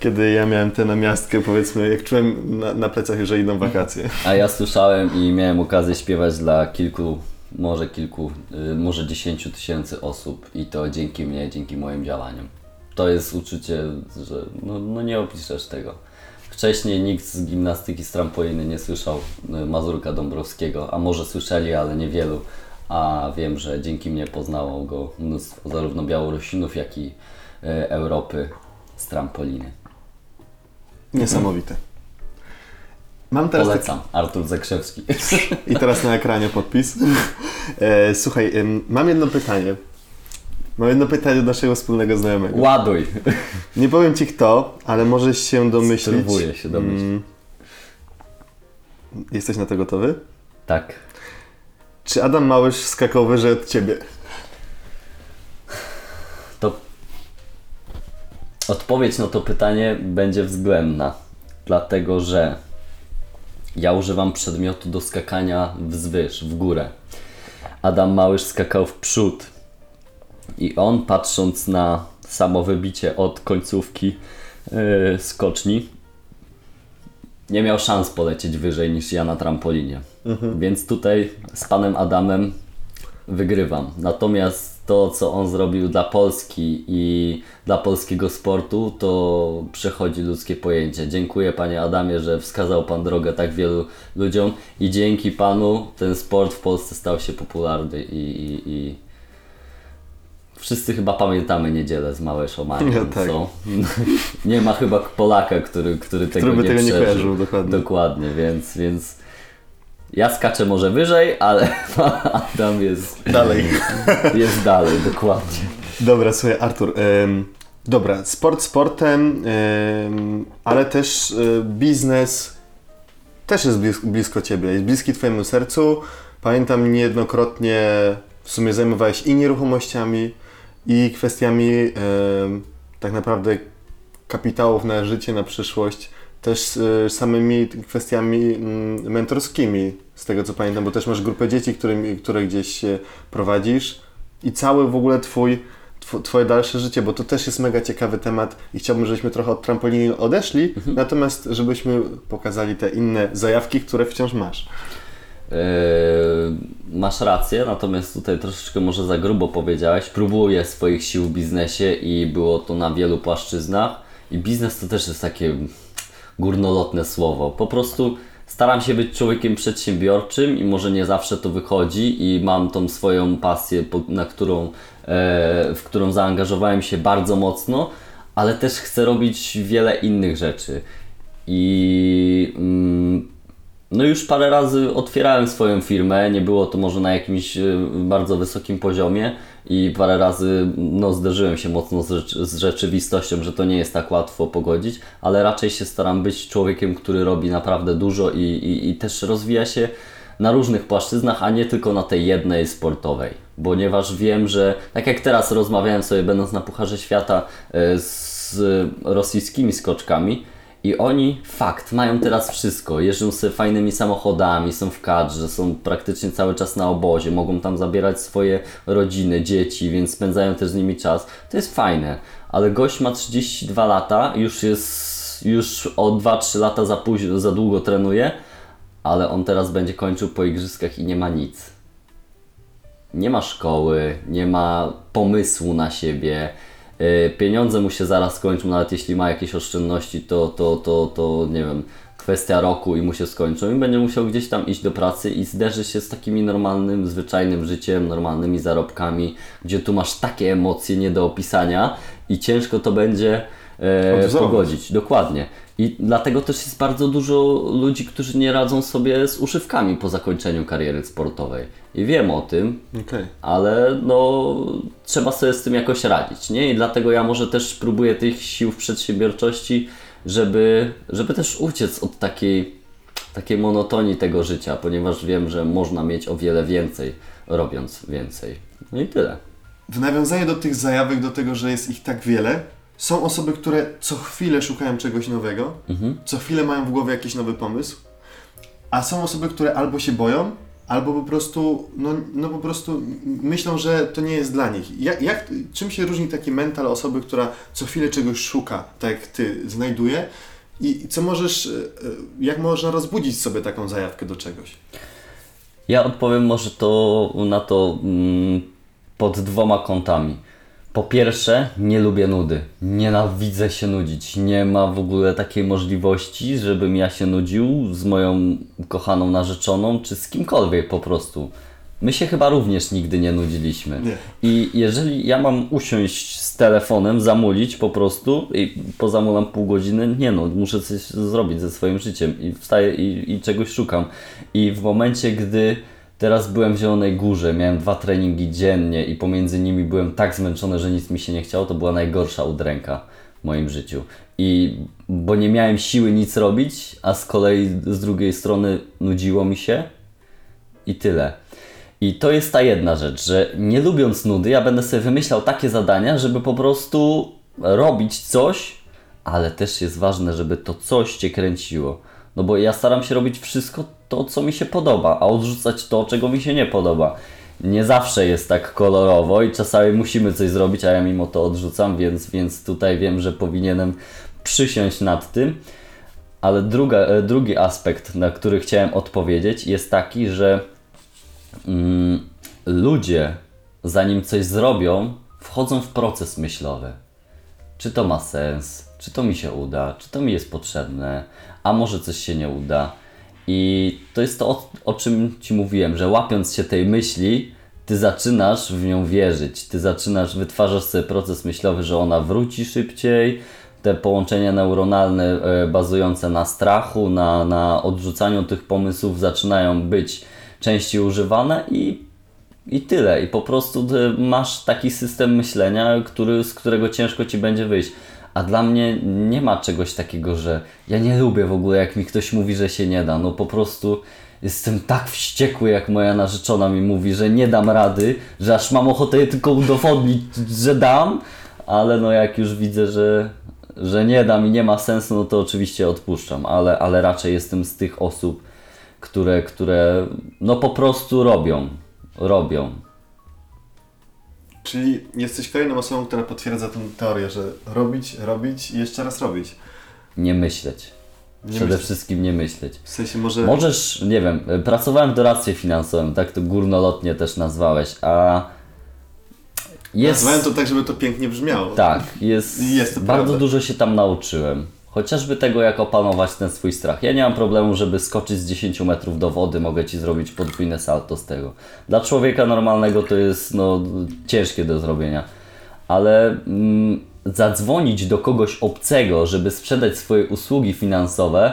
kiedy ja miałem tę namiastkę, powiedzmy, jak czułem na, na plecach, że idą wakacje. A ja słyszałem i miałem okazję śpiewać dla kilku, może kilku, y, może dziesięciu tysięcy osób i to dzięki mnie, dzięki moim działaniom. To jest uczucie, że no, no nie opiszesz tego. Wcześniej nikt z gimnastyki z trampoliny nie słyszał y, Mazurka Dąbrowskiego, a może słyszeli, ale niewielu. A wiem, że dzięki mnie poznało go mnóstwo zarówno Białorusinów, jak i y, Europy z trampoliny. Niesamowite. Mam teraz taki, Polecam, Artur Zakrzewski. i teraz na ekranie podpis. E, słuchaj, mam jedno pytanie. Mam jedno pytanie do naszego wspólnego znajomego. Ładuj! Nie powiem Ci kto, ale możesz się domyślić. Spróbuję się domyślić. Mm, Jesteś na to gotowy? Tak. Czy Adam Małysz skakał wyżej od Ciebie? To odpowiedź na to pytanie będzie względna, dlatego że ja używam przedmiotu do skakania wzwyż, w górę. Adam Małysz skakał w przód i on patrząc na samo wybicie od końcówki yy, skoczni nie miał szans polecieć wyżej niż ja na trampolinie. Więc tutaj z panem Adamem wygrywam. Natomiast to, co on zrobił dla Polski i dla polskiego sportu, to przechodzi ludzkie pojęcie. Dziękuję panie Adamie, że wskazał pan drogę tak wielu ludziom i dzięki panu ten sport w Polsce stał się popularny i, i, i wszyscy chyba pamiętamy niedzielę z Małe Szomanie, Ja tak. [LAUGHS] nie ma chyba Polaka, który, który tego by nie tego nie kojarzył, dokładnie. Dokładnie, więc, więc ja skaczę może wyżej, ale [LAUGHS] Adam jest, Dalej. [LAUGHS] jest dalej, dokładnie. Dobra, słuchaj, Artur. em, dobra, sport sportem, em, ale też e, biznes też jest blis- blisko Ciebie, jest bliski Twojemu sercu. Pamiętam niejednokrotnie w sumie zajmowałeś i nieruchomościami, i kwestiami tak naprawdę kapitałów na życie, na przyszłość, też e, samymi kwestiami mm, mentorskimi, z tego co pamiętam, bo też masz grupę dzieci, którymi, które gdzieś e, prowadzisz i cały w ogóle twój, tw- twoje dalsze życie, bo to też jest mega ciekawy temat i chciałbym, żebyśmy trochę od trampoliny odeszli, natomiast żebyśmy pokazali te inne zajawki, które wciąż masz. Yy, masz rację, natomiast tutaj troszeczkę może za grubo powiedziałeś. Próbuję swoich sił w biznesie i było to na wielu płaszczyznach. I biznes to też jest takie górnolotne słowo. Po prostu staram się być człowiekiem przedsiębiorczym i może nie zawsze to wychodzi i mam tą swoją pasję, na którą, e, w którą zaangażowałem się bardzo mocno, ale też chcę robić wiele innych rzeczy. I mm, no już parę razy otwierałem swoją firmę, nie było to może na jakimś e, bardzo wysokim poziomie i parę razy no, zderzyłem się mocno z, z rzeczywistością, że to nie jest tak łatwo pogodzić, ale raczej się staram być człowiekiem, który robi naprawdę dużo i, i, i też rozwija się na różnych płaszczyznach, a nie tylko na tej jednej sportowej. Ponieważ wiem, że tak jak teraz rozmawiałem sobie będąc na Pucharze Świata e, z rosyjskimi skoczkami, i oni, fakt, mają teraz wszystko. Jeżdżą sobie fajnymi samochodami, są w kadrze, są praktycznie cały czas na obozie, mogą tam zabierać swoje rodziny, dzieci, więc spędzają też z nimi czas. To jest fajne, ale gość ma 32 lata, już jest, już o 2-3 lata za, późno, za długo trenuje, ale on teraz będzie kończył po igrzyskach i nie ma nic nie ma szkoły, nie ma pomysłu na siebie. Yy, Pieniądze mu się zaraz skończą, nawet jeśli ma jakieś oszczędności, to, to, to, to nie wiem, kwestia roku i mu się skończą i będzie musiał gdzieś tam iść do pracy i zderzy się z takimi normalnym, zwyczajnym życiem, normalnymi zarobkami, gdzie tu masz takie emocje nie do opisania i ciężko to będzie e, pogodzić. Dokładnie. I dlatego też jest bardzo dużo ludzi, którzy nie radzą sobie z używkami po zakończeniu kariery sportowej. I wiem o tym, Okej. ale no trzeba sobie z tym jakoś radzić, nie? I dlatego ja może też próbuję tych sił w przedsiębiorczości, żeby, żeby też uciec od takiej, takiej monotonii tego życia, ponieważ wiem, że można mieć o wiele więcej, robiąc więcej. No i tyle. W nawiązaniu do tych zajawek, do tego, że jest ich tak wiele, są osoby, które co chwilę szukają czegoś nowego, co chwilę mają w głowie jakiś nowy pomysł, a są osoby, które albo się boją, albo po prostu, no, no po prostu myślą, że to nie jest dla nich. Jak, jak, czym się różni taki mental osoby, która co chwilę czegoś szuka, tak jak ty, znajduje i co możesz, e, e, jak można rozbudzić sobie taką zajawkę do czegoś? Ja odpowiem może to na to mm, pod dwoma kątami. Po pierwsze, nie lubię nudy. Nienawidzę się nudzić. Nie ma w ogóle takiej możliwości, żebym ja się nudził z moją kochaną narzeczoną, czy z kimkolwiek po prostu. My się chyba również nigdy nie nudziliśmy. Nie. I jeżeli ja mam usiąść z telefonem, zamulić po prostu i pozamulam pół godziny, nie no, muszę coś zrobić ze swoim życiem i wstaję i, i czegoś szukam. I w momencie, gdy teraz byłem w Zielonej Górze, miałem dwa treningi dziennie i pomiędzy nimi byłem tak zmęczony, że nic mi się nie chciało, to była najgorsza udręka w moim życiu. I bo nie miałem siły nic robić, a z kolei z drugiej strony nudziło mi się, i tyle. I to jest ta jedna rzecz, że nie lubiąc nudy, ja będę sobie wymyślał takie zadania, żeby po prostu robić coś, ale też jest ważne, żeby to coś cię kręciło. No bo ja staram się robić wszystko to, co mi się podoba, a odrzucać to, czego mi się nie podoba. Nie zawsze jest tak kolorowo i czasami musimy coś zrobić, a ja mimo to odrzucam, więc, więc tutaj wiem, że powinienem przysiąść nad tym. Ale druga, e, drugi aspekt, na który chciałem odpowiedzieć, jest taki, że mm, ludzie, zanim coś zrobią, wchodzą w proces myślowy. Czy to ma sens? Czy to mi się uda? Czy to mi jest potrzebne? A może coś się nie uda? I to jest to, o, o czym Ci mówiłem, że łapiąc się tej myśli, Ty zaczynasz w nią wierzyć. Ty zaczynasz, wytwarzasz sobie proces myślowy, że ona wróci szybciej. Te połączenia neuronalne e, bazujące na strachu, na, na odrzucaniu tych pomysłów zaczynają być częściej używane i i tyle. I po prostu ty masz taki system myślenia, który, z którego ciężko ci będzie wyjść. A dla mnie nie ma czegoś takiego, że ja nie lubię w ogóle, jak mi ktoś mówi, że się nie da. No po prostu jestem tak wściekły, jak moja narzeczona mi mówi, że nie dam rady, że aż mam ochotę tylko udowodnić, że dam, ale no jak już widzę, że, że nie dam i nie ma sensu, no to oczywiście odpuszczam, ale, ale raczej jestem z tych osób, które, które no po prostu robią. Robią. Czyli jesteś kolejną osobą, która potwierdza tę teorię, że robić, robić i jeszcze raz robić. Nie myśleć. Nie Przede myśleć. wszystkim nie myśleć. W sensie może... Możesz, nie wiem, pracowałem w doradztwie finansowym, tak to górnolotnie też nazwałeś, a jest... Nazwałem to tak, żeby to pięknie brzmiało. Tak, jest, Jest bardzo prawda. dużo się tam nauczyłem. Chociażby tego, jak opanować ten swój strach. Ja nie mam problemu, żeby skoczyć z 10 metrów do wody, mogę Ci zrobić podwójne salto z tego. Dla człowieka normalnego to jest no, ciężkie do zrobienia. Ale mm, zadzwonić do kogoś obcego, żeby sprzedać swoje usługi finansowe,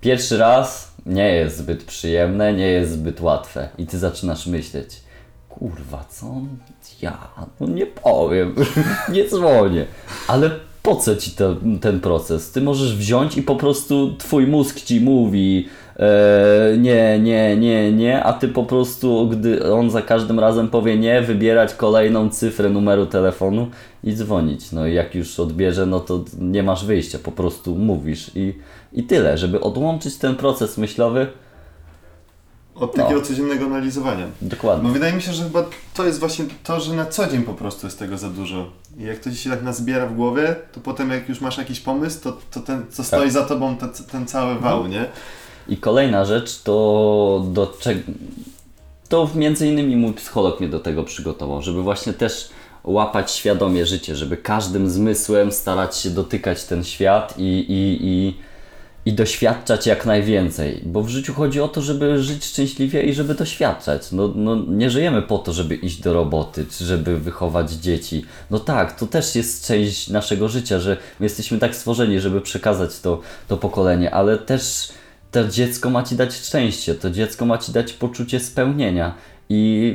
pierwszy raz nie jest zbyt przyjemne, nie jest zbyt łatwe. I Ty zaczynasz myśleć, kurwa, co on- ja, no nie powiem, [LAUGHS] nie dzwonię. Ale po co ci to, ten proces? Ty możesz wziąć i po prostu twój mózg ci mówi e, nie, nie, nie, nie, a ty po prostu, gdy on za każdym razem powie nie, wybierać kolejną cyfrę numeru telefonu i dzwonić. No i jak już odbierze, no to nie masz wyjścia, po prostu mówisz i, i tyle. Żeby odłączyć ten proces myślowy, Od takiego No. codziennego analizowania. dokładnie. Bo wydaje mi się, że chyba to jest właśnie to, że na co dzień po prostu jest tego za dużo. I jak to ci się tak nazbiera w głowie, to potem jak już masz jakiś pomysł, to, to ten, co stoi za tobą, te, ten cały wał, nie? I kolejna rzecz to do czego. To między innymi mój psycholog mnie do tego przygotował, żeby właśnie też łapać świadomie życie, żeby każdym zmysłem starać się dotykać ten świat i, i, i, i doświadczać jak najwięcej. Bo w życiu chodzi o to, żeby żyć szczęśliwie i żeby doświadczać. No, no, nie żyjemy po to, żeby iść do roboty, czy żeby wychować dzieci. No tak, to też jest część naszego życia, że my jesteśmy tak stworzeni, żeby przekazać to, to pokolenie, ale też to dziecko ma ci dać szczęście, to dziecko ma ci dać poczucie spełnienia i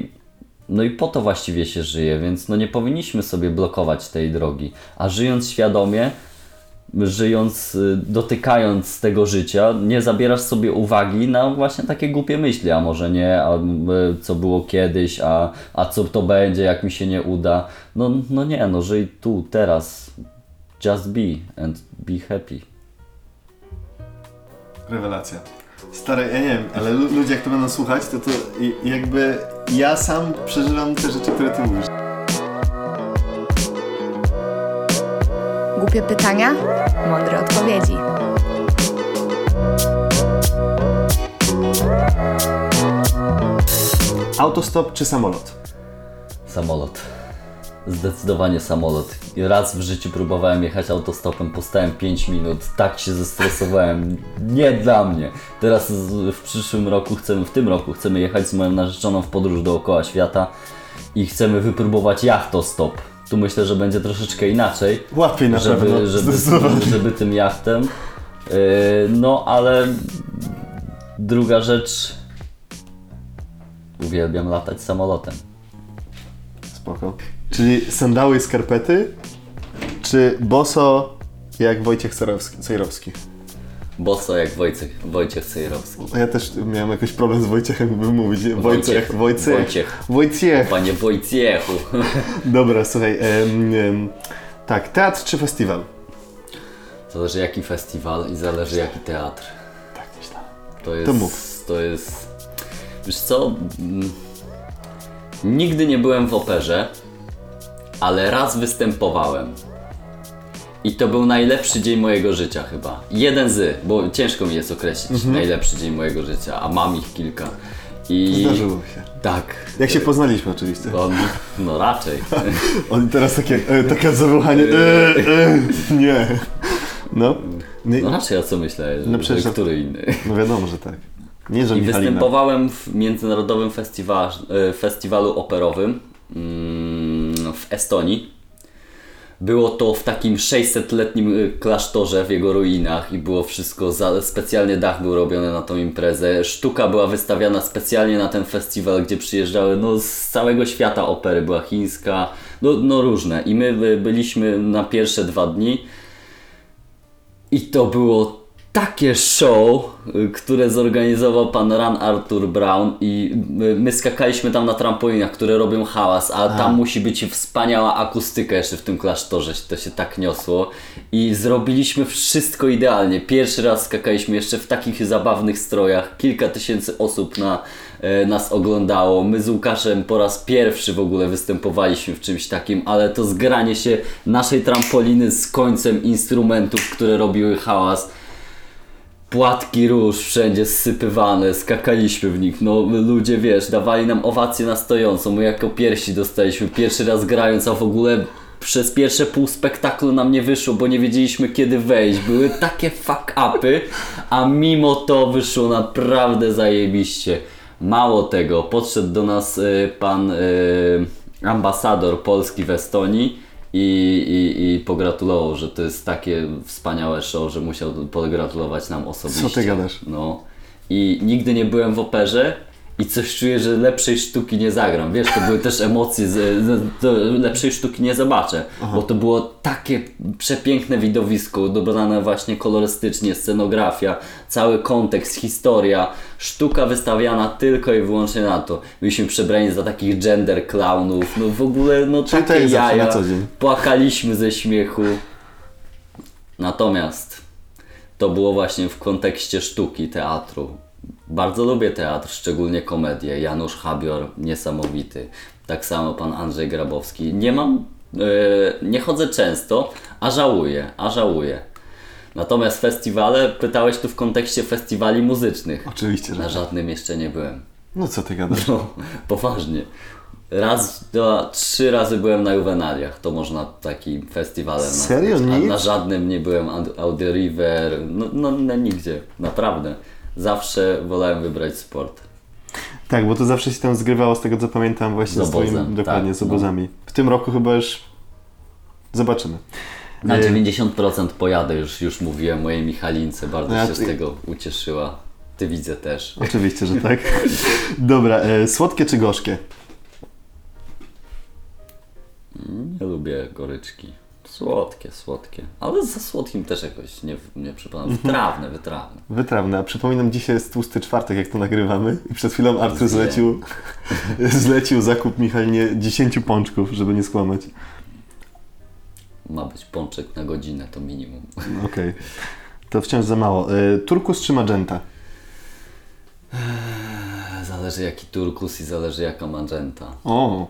no i po to właściwie się żyje, więc no nie powinniśmy sobie blokować tej drogi, a żyjąc świadomie, żyjąc, y, dotykając tego życia, nie zabierasz sobie uwagi na właśnie takie głupie myśli, a może nie, a co było kiedyś, a, a co to będzie, jak mi się nie uda. No, no nie, no żyj tu, teraz, just be and be happy. Rewelacja. Stary, ja nie wiem, ale lu- ludzie jak to będą słuchać, to to jakby ja sam przeżywam te rzeczy, które ty mówisz. Głupie pytania, mądre odpowiedzi. Autostop czy samolot? Samolot. Zdecydowanie samolot. Raz w życiu próbowałem jechać autostopem, postałem 5 minut, tak się zestresowałem. Nie dla mnie. Teraz w przyszłym roku chcemy, w tym roku chcemy jechać z moją narzeczoną w podróż dookoła świata i chcemy wypróbować jachtostop. Tu myślę, że będzie troszeczkę inaczej. Łatwiej na pewno, żeby, żeby, żeby tym jachtem. Yy, no ale druga rzecz. Uwielbiam latać samolotem. Spoko. Czyli sandały i skarpety, czy boso jak Wojciech Cejrowski? Boso jak Wojciech, Wojciech Cejrowski. Ja też miałem jakiś problem z Wojciechem, by mówić. Wojciech, Wojciech. Wojciech. Wojciech. Panie Wojciechu. [LAUGHS] Dobra, słuchaj. em, em, tak, teatr czy festiwal? Zależy jaki festiwal i zależy jaki teatr. Tak, myślałem. To jest. To mów. To jest. Wiesz co? Mm, Nigdy nie byłem w operze, ale raz występowałem. I to był najlepszy dzień mojego życia chyba. Jeden z, bo ciężko mi jest określić Mhm. najlepszy dzień mojego życia, a mam ich kilka. I Zdarzyło się. tak. Jak się poznaliśmy oczywiście. On, no raczej. [LAUGHS] On teraz takie, e, takie zawołanie, e, e, nie. No. Nie, No raczej, a co myślę, No że przecież- który inny. no wiadomo, że tak. Nie, że I Michalina. występowałem w międzynarodowym festiwa e, festiwalu operowym mm, w Estonii. Było to w takim 600-letnim y, klasztorze w jego ruinach i było wszystko, za, specjalnie dach był robiony na tą imprezę. Sztuka była wystawiana specjalnie na ten festiwal, gdzie przyjeżdżały no, z całego świata opery. Była chińska, no, no różne. I my y, byliśmy na pierwsze dwa dni. I to było takie show, y, które zorganizował pan Ran Arthur Brown i my, my skakaliśmy tam na trampolinach, które robią hałas, a tam musi być wspaniała akustyka jeszcze w tym klasztorze, to się tak niosło i zrobiliśmy wszystko idealnie. Pierwszy raz skakaliśmy jeszcze w takich zabawnych strojach, kilka tysięcy osób na, e, nas oglądało. My z Łukaszem po raz pierwszy w ogóle występowaliśmy w czymś takim, ale to zgranie się naszej trampoliny z końcem instrumentów, które robiły hałas. Płatki róż wszędzie zsypywane, skakaliśmy w nich. No ludzie wiesz, dawali nam owację na stojąco. My jako pierwsi dostaliśmy pierwszy raz grając, a w ogóle przez pierwsze pół spektaklu nam nie wyszło, bo nie wiedzieliśmy kiedy wejść. Były takie fuck upy, a mimo to wyszło naprawdę zajebiście. Mało tego, podszedł do nas y, pan y, ambasador Polski w Estonii i, i, i pogratulował, że to jest takie wspaniałe show, że musiał pogratulować nam osobiście. Co ty gadasz? No. I nigdy nie byłem w operze i coś czuję, że lepszej sztuki nie zagram. Wiesz, to były też emocje, to lepszej sztuki nie zobaczę, bo to było takie przepiękne widowisko, dobrane właśnie kolorystycznie, scenografia, cały kontekst, historia, sztuka wystawiana tylko i wyłącznie na to. Byliśmy przebrani za takich gender clownów, no w ogóle no Czyli takie jaja, płakaliśmy ze śmiechu. Natomiast to było właśnie w kontekście sztuki, teatru. Bardzo lubię teatr, szczególnie komedię. Janusz Habior, niesamowity. Tak samo pan Andrzej Grabowski. Nie mam, e, nie chodzę często, a żałuję, a żałuję. Natomiast festiwale, pytałeś tu w kontekście festiwali muzycznych. Oczywiście, że Na tak. żadnym jeszcze nie byłem. No co ty gadasz? No, poważnie. Raz, dwa, trzy razy byłem na Juvenaliach. To można taki festiwalem Serio? nazwać. A Nic? na żadnym nie byłem Aud- Audi River. No, no, no nigdzie. Naprawdę. Zawsze wolałem wybrać sport. Tak, bo to zawsze się tam zgrywało z tego co pamiętam właśnie Z z, twoim, obozem, dokładnie, tak, z obozami. W tym roku chyba już zobaczymy. Na E, 90% pojadę już, już mówiłem mojej Michalince. Bardzo No ja się z tego ucieszyła. Ty widzę też. Oczywiście, że tak. [LAUGHS] Dobra, e, słodkie czy gorzkie? Nie lubię goryczki. Słodkie, słodkie. Ale za słodkim też jakoś nie, nie przypadam. Mhm. Wytrawne, wytrawne. Wytrawne. A przypominam, dzisiaj jest tłusty czwartek, jak to nagrywamy. I przed chwilą Artur zlecił, [LAUGHS] zlecił zakup Michalinie 10 pączków, żeby nie skłamać. ma być pączek na godzinę, to minimum. Okej. To wciąż za mało. E, turkus czy magenta? Zależy jaki turkus i zależy jaka magenta. O,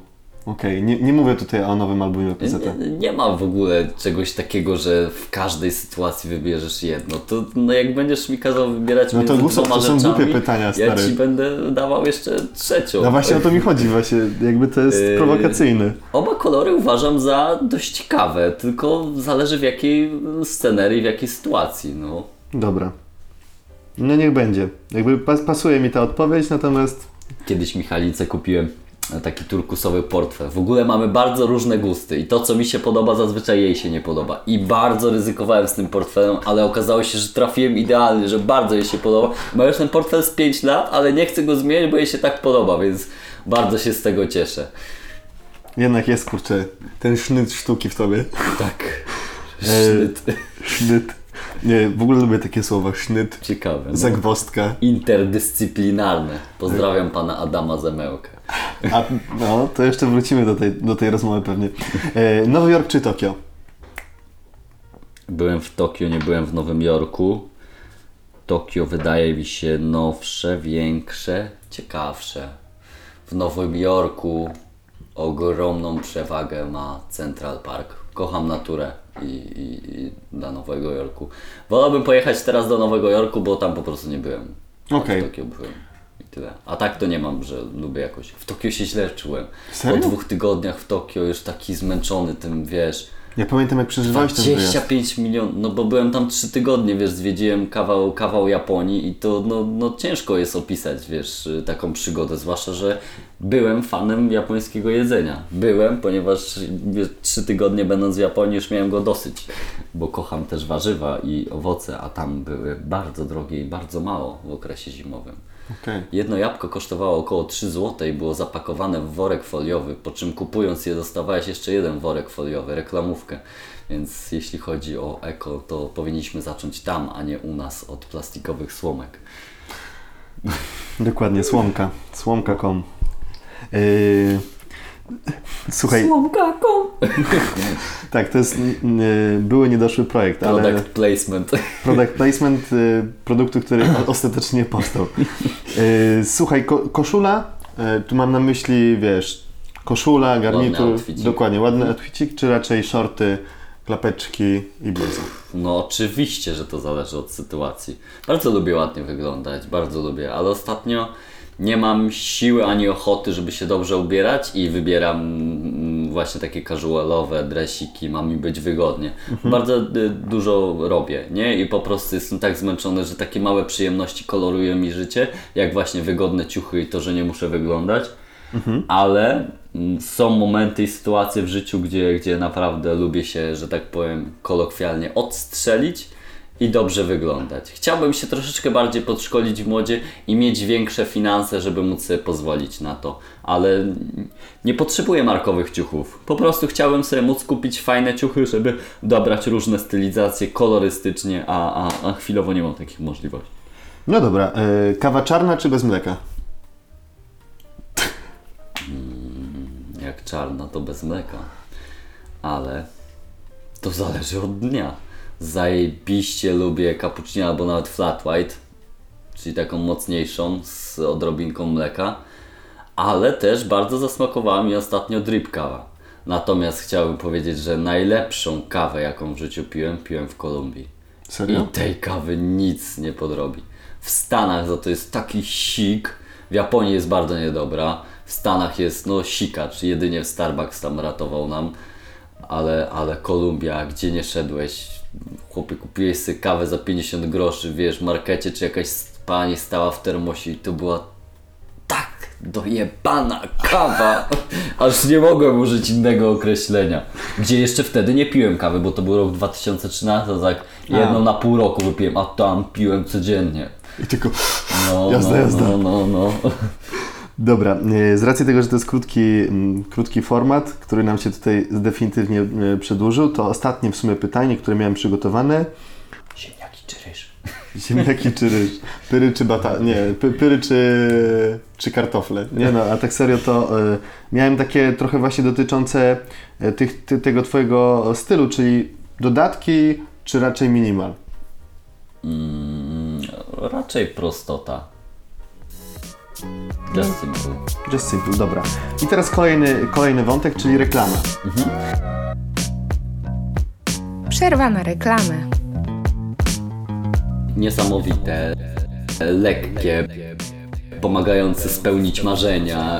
okej. Nie, nie mówię tutaj o nowym albumie PZ. Nie, nie ma w ogóle czegoś takiego, że w każdej sytuacji wybierzesz jedno. To no jak będziesz mi kazał wybierać No to dwoma to są głupie pytania, ja stary. ci będę dawał jeszcze trzecią. No właśnie o to mi chodzi, właśnie jakby to jest Yy, prowokacyjne. Oba kolory uważam za dość ciekawe, tylko zależy w jakiej scenerii, w jakiej sytuacji. No. Dobra. No niech będzie. Jakby pas, pasuje mi ta odpowiedź, natomiast Kiedyś Michalice kupiłem taki turkusowy portfel. W ogóle mamy bardzo różne gusty i to, co mi się podoba, zazwyczaj jej się nie podoba. I bardzo ryzykowałem z tym portfelem, ale okazało się, że trafiłem idealnie, że bardzo jej się podoba. Ma już ten portfel z 5 lat, ale nie chcę go zmienić, bo jej się tak podoba, więc bardzo się z tego cieszę. jednak jest kurczę ten sznyt sztuki w tobie. Tak. E, Sznyt. Nie, w ogóle lubię takie słowa. Sznyt, Ciekawe. No. zagwozdka. Interdyscyplinarne. Pozdrawiam pana Adama Zemełkę. A, no, to jeszcze wrócimy do tej, do tej rozmowy pewnie. E, Nowy Jork czy Tokio? Byłem w Tokio, nie byłem w Nowym Jorku. Tokio wydaje mi się nowsze, większe, ciekawsze. W Nowym Jorku ogromną przewagę ma Central Park. Kocham naturę i, i, i Nowego Jorku. Wolałbym pojechać teraz do Nowego Jorku, bo tam po prostu nie byłem. Okej. W Tokio byłem. I tyle. A tak to nie mam, że lubię jakoś. W Tokio się źle czułem. Serio? Po dwóch tygodniach w Tokio już taki zmęczony tym, wiesz. Ja pamiętam jak przeżywałeś ten wyjazd. 25 milionów, no bo byłem tam 3 tygodnie, wiesz, zwiedziłem kawał, kawał Japonii i to no, no ciężko jest opisać, wiesz, taką przygodę, zwłaszcza, że byłem fanem japońskiego jedzenia. Byłem, ponieważ wiesz, 3 tygodnie będąc w Japonii już miałem go dosyć, bo kocham też warzywa i owoce, a tam były bardzo drogie i bardzo mało w okresie zimowym. Okej. Jedno jabłko kosztowało około 3 zł i było zapakowane w worek foliowy, po czym kupując je dostawałeś jeszcze jeden worek foliowy, reklamówkę. Więc jeśli chodzi o eko, to powinniśmy zacząć tam, a nie u nas od plastikowych słomek. Dokładnie, słomka. Słomka.com. Yy, słuchaj, Słomka.com [LAUGHS] tak, to jest były niedoszły projekt, ale Product placement. product placement y, produktu, który ostatecznie powstał. Yy, słuchaj, ko- koszula, y, tu mam na myśli, wiesz, koszula, garnitur, outficik. dokładnie, ładny outficik, czy raczej shorty, klapeczki i bluza? No oczywiście, że to zależy od sytuacji. Bardzo lubię ładnie wyglądać, bardzo lubię, ale ostatnio nie mam siły ani ochoty, żeby się dobrze ubierać i wybieram właśnie takie casualowe dresiki, ma mi być wygodnie. Bardzo y, dużo robię, nie? I po prostu jestem tak zmęczony, że takie małe przyjemności kolorują mi życie, jak właśnie wygodne ciuchy i to, że nie muszę wyglądać. Ale mm, są momenty i sytuacje w życiu, gdzie, gdzie naprawdę lubię się, że tak powiem, kolokwialnie odstrzelić i dobrze wyglądać. Chciałbym się troszeczkę bardziej podszkolić w modzie i mieć większe finanse, żeby móc sobie pozwolić na to, ale nie potrzebuję markowych ciuchów. Po prostu chciałbym sobie móc kupić fajne ciuchy, żeby dobrać różne stylizacje kolorystycznie, a, a, a chwilowo nie mam takich możliwości. No dobra, y, kawa czarna czy bez mleka? Jak czarna, to bez mleka. Ale to zależy od dnia. Zajebiście lubię cappuccino albo nawet flat white, czyli taką mocniejszą z odrobinką mleka. Ale też bardzo zasmakowała mi ostatnio drip kawa. Natomiast chciałbym powiedzieć, że najlepszą kawę, jaką w życiu piłem, piłem w Kolumbii. Serio? I tej kawy nic nie podrobi. W Stanach za to jest taki sik, w Japonii jest bardzo niedobra, w Stanach jest no sikacz, jedynie w Starbucks tam ratował nam, ale, ale Kolumbia, gdzie nie szedłeś, chłopie kupiłeś sobie kawę za 50 groszy, wiesz, w markecie, czy jakaś pani stała w termosie i to była tak dojebana kawa, [LAUGHS] aż nie mogłem użyć innego określenia. Gdzie jeszcze wtedy nie piłem kawy, bo to był rok 2013, to tak jedną na pół roku wypiłem, a tam piłem codziennie. I tylko... No, Jazda, no, jazda. no, no, no. Dobra, e, z racji tego, że to jest krótki, krótki format, który nam się tutaj definitywnie e, przedłużył, to ostatnie w sumie pytanie, które miałem przygotowane. Ziemniaki czy ryż? [LAUGHS] Ziemniaki czy ryż? Pyry czy bata... Nie, py, pyry czy, czy kartofle? Nie no, a tak serio to y, miałem takie trochę właśnie dotyczące tych, ty, tego twojego stylu, czyli dodatki czy raczej minimal? Mm, raczej prostota. Just simple. Just simple, dobra. I teraz kolejny, kolejny wątek, czyli reklama. Przerwa na reklamę. Niesamowite, lekkie, pomagające spełnić marzenia.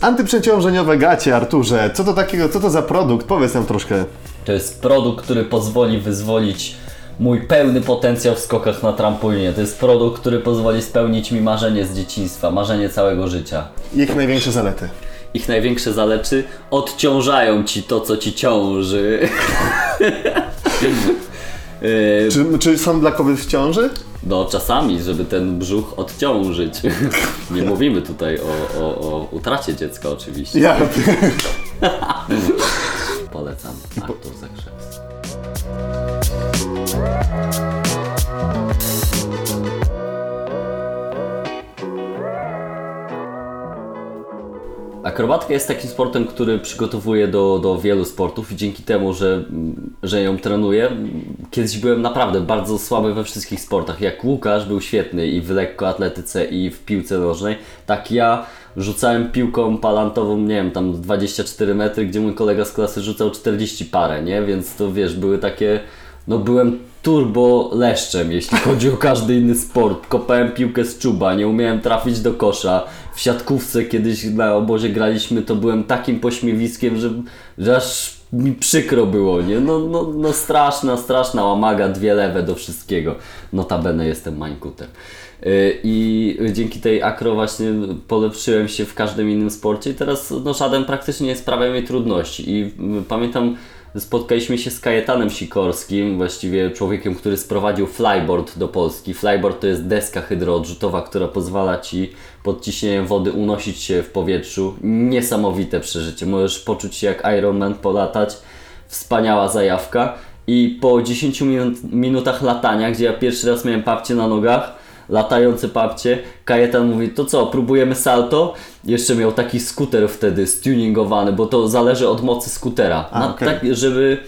Antyprzeciążeniowe gacie, Arturze. Co to takiego, co to za produkt? Powiedz nam troszkę. To jest produkt, który pozwoli wyzwolić mój pełny potencjał w skokach na trampolinie. To jest produkt, który pozwoli spełnić mi marzenie z dzieciństwa, marzenie całego życia. Ich największe zalety. Ich największe zalety odciążają ci to, co ci ciąży. Yy, [LAUGHS] Czy, czy są dla kobiet w ciąży? No czasami, żeby ten brzuch odciążyć. [LAUGHS] Nie mówimy tutaj o, o, o utracie dziecka oczywiście. Ja. Polecam Artur Zakrzewski. Thank you. Akrobatka jest takim sportem, który przygotowuje do, do wielu sportów i dzięki temu, że, że ją trenuję, kiedyś byłem naprawdę bardzo słaby we wszystkich sportach. Jak Łukasz był świetny i w lekkoatletyce i w piłce nożnej, tak ja rzucałem piłką palantową, nie wiem, tam 24 metry, gdzie mój kolega z klasy rzucał 40 parę, nie? Więc to wiesz, były takie no byłem turbo leszczem, jeśli chodzi o każdy inny sport. Kopałem piłkę z czuba, nie umiałem trafić do kosza. W siatkówce kiedyś na obozie graliśmy, to byłem takim pośmiewiskiem, że, że aż mi przykro było, nie? No, no, no straszna, straszna łamaga, dwie lewe do wszystkiego. Notabene jestem mańkutem. Yy, I dzięki tej akro właśnie polepszyłem się w każdym innym sporcie i teraz no, żaden praktycznie nie sprawia mi trudności. I mm, pamiętam, spotkaliśmy się z Kajetanem Sikorskim, właściwie człowiekiem, który sprowadził flyboard do Polski. Flyboard to jest deska hydroodrzutowa, która pozwala Ci pod ciśnieniem wody unosić się w powietrzu. Niesamowite przeżycie. Możesz poczuć się jak Iron Man, polatać. Wspaniała zajawka. I po 10 minut, minutach latania, gdzie ja pierwszy raz miałem papcie na nogach, latające papcie. Kajetan mówi, to co, próbujemy salto? Jeszcze miał taki skuter wtedy stuningowany, bo to zależy od mocy skutera. A, okej. tak, żeby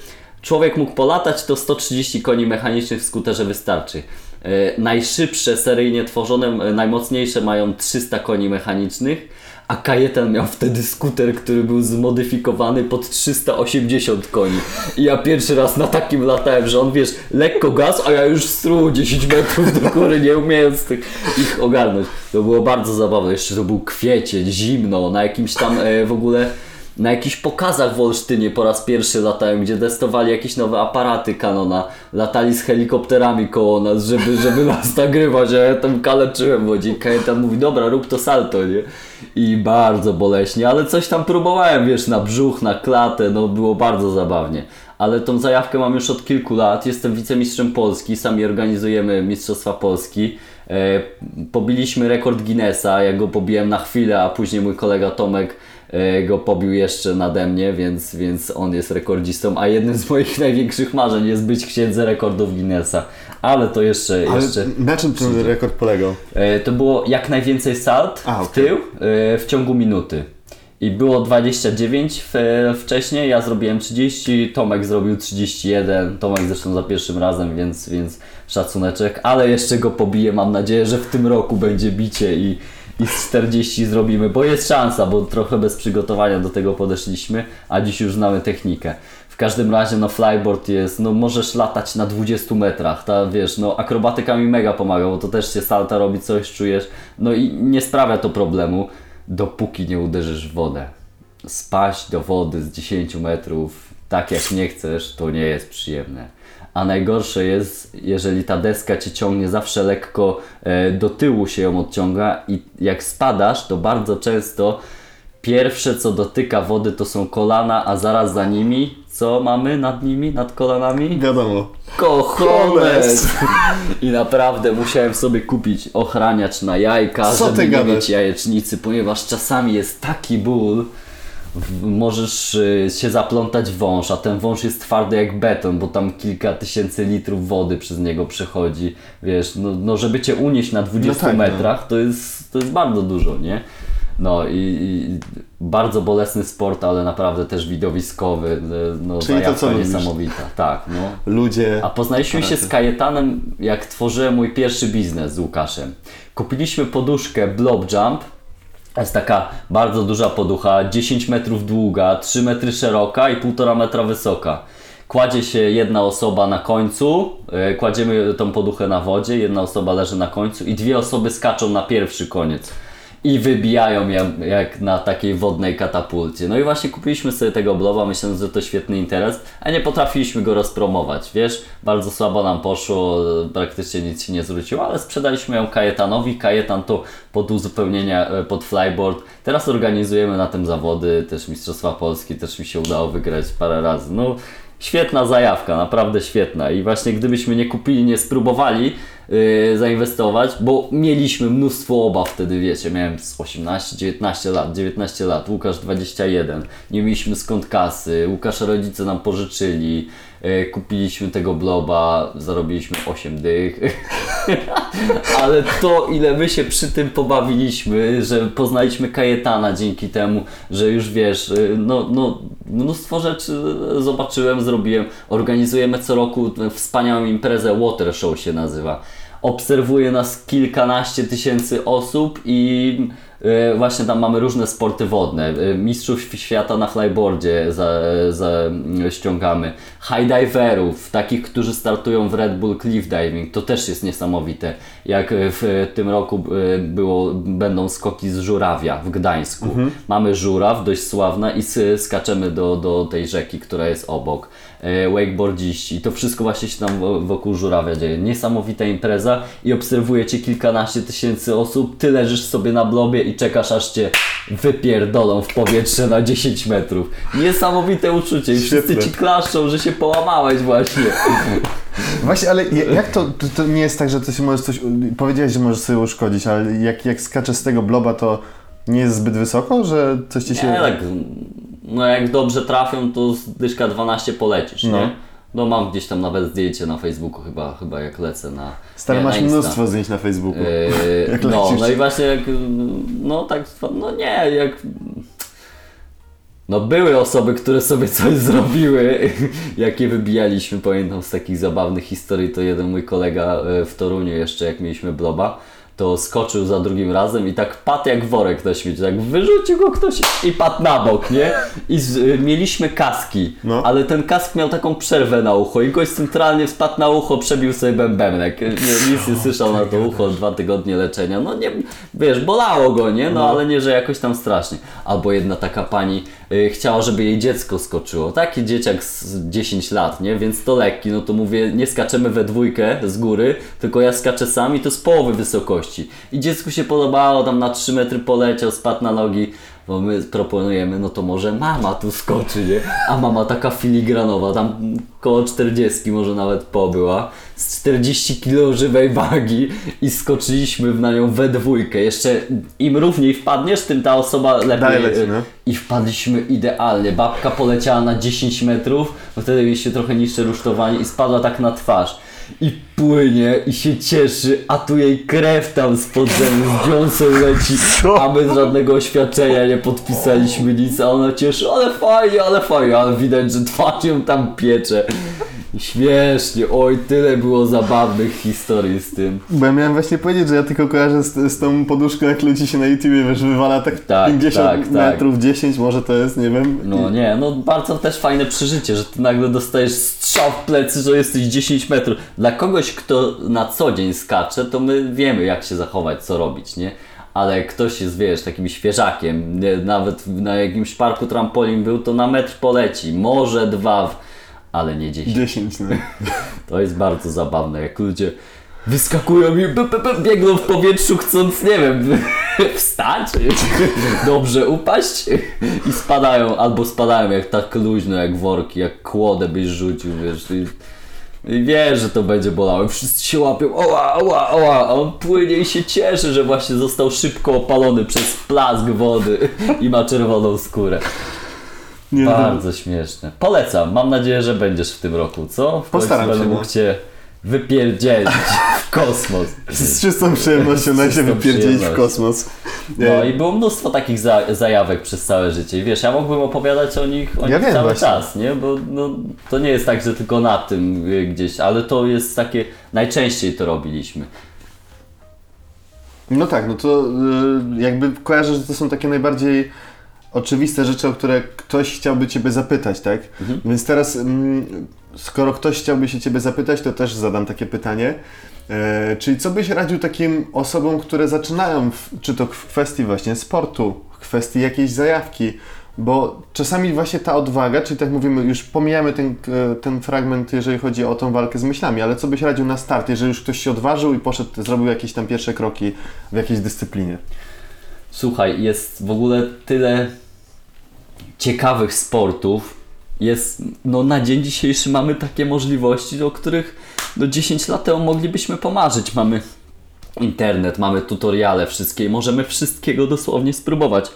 człowiek mógł polatać, to 130 koni mechanicznych w skuterze wystarczy. E, najszybsze, seryjnie tworzone, najmocniejsze mają 300 koni mechanicznych, a Kajetan miał wtedy skuter, który był zmodyfikowany pod 380 koni. I ja pierwszy raz na takim latałem, że on wiesz, lekko gaz, a ja już struł 10 metrów do góry, nie umiejąc tych, ich ogarnąć. To było bardzo zabawne. Jeszcze to był kwiecień, zimno, na jakimś tam e, w ogóle na jakichś pokazach w Olsztynie po raz pierwszy latałem, gdzie testowali jakieś nowe aparaty Canona, latali z helikopterami koło nas, żeby, żeby [LAUGHS] nas nagrywać, a ja tam kaleczyłem wodzie. Kajetan mówi, dobra, rób to salto, nie? I bardzo boleśnie, ale coś tam próbowałem, wiesz, na brzuch, na klatę, no było bardzo zabawnie. Ale tą zajawkę mam już od kilku lat, jestem wicemistrzem Polski, sami organizujemy Mistrzostwa Polski. E, pobiliśmy rekord Guinnessa, ja go pobiłem na chwilę, a później mój kolega Tomek go pobił jeszcze nade mnie, więc, więc on jest rekordzistą, a jednym z moich [LAUGHS] największych marzeń jest być księdze rekordów Guinnessa. Ale to jeszcze... Ale jeszcze na czym ten rekord polegał? e, to było jak najwięcej salt A, w okej. tył e, w ciągu minuty. I było 29 w, e, wcześniej, ja zrobiłem 30, Tomek zrobił 31, Tomek zresztą za pierwszym razem, więc, więc szacuneczek, ale jeszcze go pobiję, mam nadzieję, że w tym roku będzie bicie i, i z 40 zrobimy, bo jest szansa, bo trochę bez przygotowania do tego podeszliśmy, a dziś już znamy technikę. W każdym razie, no flyboard jest, no możesz latać na 20 metrach, ta wiesz, no akrobatyka mi mega pomaga, bo to też się salta robi, coś czujesz, no i nie sprawia to problemu, dopóki nie uderzysz w wodę. Spaść do wody z 10 metrów, tak jak nie chcesz, to nie jest przyjemne. A najgorsze jest, jeżeli ta deska cię ciągnie zawsze lekko e, do tyłu się ją odciąga i jak spadasz, to bardzo często pierwsze co dotyka wody to są kolana, a zaraz za nimi, co mamy nad nimi, nad kolanami? Wiadomo. Kochones! [LAUGHS] I naprawdę musiałem sobie kupić ochraniacz na jajka, Co żeby nie gadasz? mieć jajecznicy, ponieważ czasami jest taki ból. Możesz y, się zaplątać w wąż, a ten wąż jest twardy jak beton, bo tam kilka tysięcy litrów wody przez niego przechodzi, wiesz, no, no żeby cię unieść na 20 tak, no. metrach, to, jest, to jest bardzo dużo, nie? No i, i bardzo bolesny sport, ale naprawdę też widowiskowy, y, no Czyli to, co niesamowita, tak, no. Ludzie. A poznaliśmy się z Kajetanem, jak tworzyłem mój pierwszy biznes z Łukaszem. Kupiliśmy poduszkę Blob Jump. Jest taka bardzo duża poducha, 10 metrów długa, 3 metry szeroka i 1,5 metra wysoka. Kładzie się jedna osoba na końcu, e, kładziemy tą poduchę na wodzie, jedna osoba leży na końcu i dwie osoby skaczą na pierwszy koniec. I wybijają jak, jak na takiej wodnej katapulcie. No i właśnie kupiliśmy sobie tego bloba, myśląc, że to świetny interes, a nie potrafiliśmy go rozpromować, wiesz? Bardzo słabo nam poszło, praktycznie nic się nie zwróciło, ale sprzedaliśmy ją Kajetanowi. Kajetan to pod uzupełnienia, e, pod flyboard. Teraz organizujemy na tym zawody, też Mistrzostwa Polski, też mi się udało wygrać parę razy. No, świetna zajawka, naprawdę świetna. I właśnie gdybyśmy nie kupili, nie spróbowali yy, zainwestować, bo mieliśmy mnóstwo obaw wtedy, wiecie, miałem z 18, 19 lat, 19 lat, Łukasz 21, nie mieliśmy skąd kasy, Łukasz rodzice nam pożyczyli, yy, kupiliśmy tego bloba, zarobiliśmy 8 dych. [LAUGHS] Ale to, ile my się przy tym pobawiliśmy, że poznaliśmy Kajetana dzięki temu, że już wiesz, y, no, no mnóstwo rzeczy zobaczyłem, zrobiłem. Organizujemy co roku wspaniałą imprezę Water Show się nazywa. Obserwuje nas kilkanaście tysięcy osób i właśnie tam mamy różne sporty wodne. Y, Mistrzów świata na flyboardzie za, za, y, ściągamy. High diverów, takich, którzy startują w Red Bull Cliff Diving. To też jest niesamowite. Jak y, w tym roku było, będą skoki z żurawia w Gdańsku. Mamy żuraw, dość sławna i skaczemy do, do tej rzeki, która jest obok. E, Wakeboardziści to wszystko właśnie się tam wo- wokół żurawia dzieje. Niesamowita impreza i obserwujecie kilkanaście tysięcy osób. Ty leżysz sobie na blobie i czekasz aż cię wypierdolą w powietrze na 10 metrów. Niesamowite uczucie i wszyscy ci klaszczą, że się połamałeś właśnie. Właśnie, ale ja- jak to, to, nie jest tak, że się możesz coś. Powiedziałeś, że możesz sobie uszkodzić, ale jak, jak skaczesz z tego bloba, to nie jest zbyt wysoko, że coś ci się. Nie, tak, no jak dobrze trafią, to z dyszka 12 polecisz, No. nie? No mam gdzieś tam nawet zdjęcie na Facebooku chyba, chyba jak lecę na Stary, nie, masz na Insta. mnóstwo zdjęć na Facebooku. Yy, [LAUGHS] Jak no, lecisz. no i właśnie jak, no tak, no nie, jak... No były osoby, które sobie coś zrobiły, [LAUGHS] jakie wybijaliśmy, pamiętam z takich zabawnych historii, to jeden mój kolega e, w Toruniu jeszcze, jak mieliśmy bloba, to skoczył za drugim razem i tak padł jak worek na śmieci, tak wyrzucił go ktoś i padł na bok, nie? I z, y, mieliśmy kaski, No. ale ten kask miał taką przerwę na ucho i gość centralnie wpadł na ucho, przebił sobie bębenek. Nie, nic nie słyszał na to ucho, dwa tygodnie leczenia. No nie, wiesz, bolało go, nie? No, ale nie, że jakoś tam strasznie. Albo jedna taka pani y, chciała, żeby jej dziecko skoczyło. Taki dzieciak z 10 lat, nie? Więc to lekki, no to mówię, nie skaczemy we dwójkę z góry, tylko ja skaczę sam i to z połowy wysokości. I dziecku się podobało, tam na 3 metry poleciał, spadł na nogi. Bo my proponujemy, no to może mama tu skoczy, nie? A mama taka filigranowa, tam koło 40 może nawet pobyła, z 40 kg żywej wagi i skoczyliśmy na nią we dwójkę. Jeszcze im równiej wpadniesz, tym ta osoba lepiej... Dalej leci, no. I wpadliśmy idealnie. Babka poleciała na 10 metrów, bo wtedy mieliście trochę niższe rusztowanie i spadła tak na twarz. I płynie i się cieszy, a tu jej krew tam z podzemia z dziąsą leci, a my z żadnego oświadczenia nie podpisaliśmy nic, a ona cieszy, ale fajnie, ale fajnie, ale widać, że twarz ją tam piecze. Śmiesznie, oj, tyle było zabawnych historii z tym. Bo ja miałem właśnie powiedzieć, że ja tylko kojarzę z, z tą poduszką, jak ludzi się na YouTubie wiesz, wywala tak, Tak, 50 tak, tak. metrów, 10 może to jest, nie wiem. No nie, no bardzo też fajne przeżycie, że ty nagle dostajesz strzał w plecy, że jesteś 10 metrów. Dla kogoś, kto na co dzień skacze, to my wiemy jak się zachować, co robić, nie? Ale jak ktoś jest, wiesz, takim świeżakiem, nawet na jakimś parku trampolin był, to na metr poleci, może dwa, w- ale nie 10. 10, no. [LAUGHS] To jest bardzo zabawne, jak ludzie wyskakują i b, b, b, biegną w powietrzu chcąc, nie wiem, [LAUGHS] wstać, [LAUGHS] dobrze upaść i spadają, albo spadają jak tak luźno, jak worki, jak kłodę byś rzucił, wiesz, i, i wiesz, że to będzie bolało, wszyscy się łapią, oła, oła, oła, a on płynie i się cieszy, że właśnie został szybko opalony przez plask wody i ma czerwoną skórę. Nie, Bardzo śmieszne. Polecam. Mam nadzieję, że będziesz w tym roku, co? W końcu Postaram będę się, no. mógł cię wypierdzielić w kosmos. [LAUGHS] Z czystą przyjemnością da się wypierdzielić w kosmos. No E, i było mnóstwo takich za, zajawek przez całe życie. I wiesz, ja mógłbym opowiadać o nich, o Ja nich wiem cały właśnie. czas, nie? Bo no, to nie jest tak, że tylko na tym y, gdzieś, ale to jest takie, najczęściej to robiliśmy. No tak, no to y, jakby kojarzę, że to są takie najbardziej oczywiste rzeczy, o które ktoś chciałby Ciebie zapytać, tak? Więc teraz, mm, skoro ktoś chciałby się Ciebie zapytać, to też zadam takie pytanie. E, czyli co byś radził takim osobom, które zaczynają, w, czy to w kwestii właśnie sportu, w kwestii jakiejś zajawki, bo czasami właśnie ta odwaga, czyli tak mówimy, już pomijamy ten, e, ten fragment, jeżeli chodzi o tą walkę z myślami, ale co byś radził na start, jeżeli już ktoś się odważył i poszedł, zrobił jakieś tam pierwsze kroki w jakiejś dyscyplinie? Słuchaj, jest w ogóle tyle ciekawych sportów. Jest, no na dzień dzisiejszy mamy takie możliwości, o których do 10 lat temu moglibyśmy pomarzyć. Mamy internet, mamy tutoriale wszystkie i możemy wszystkiego dosłownie spróbować.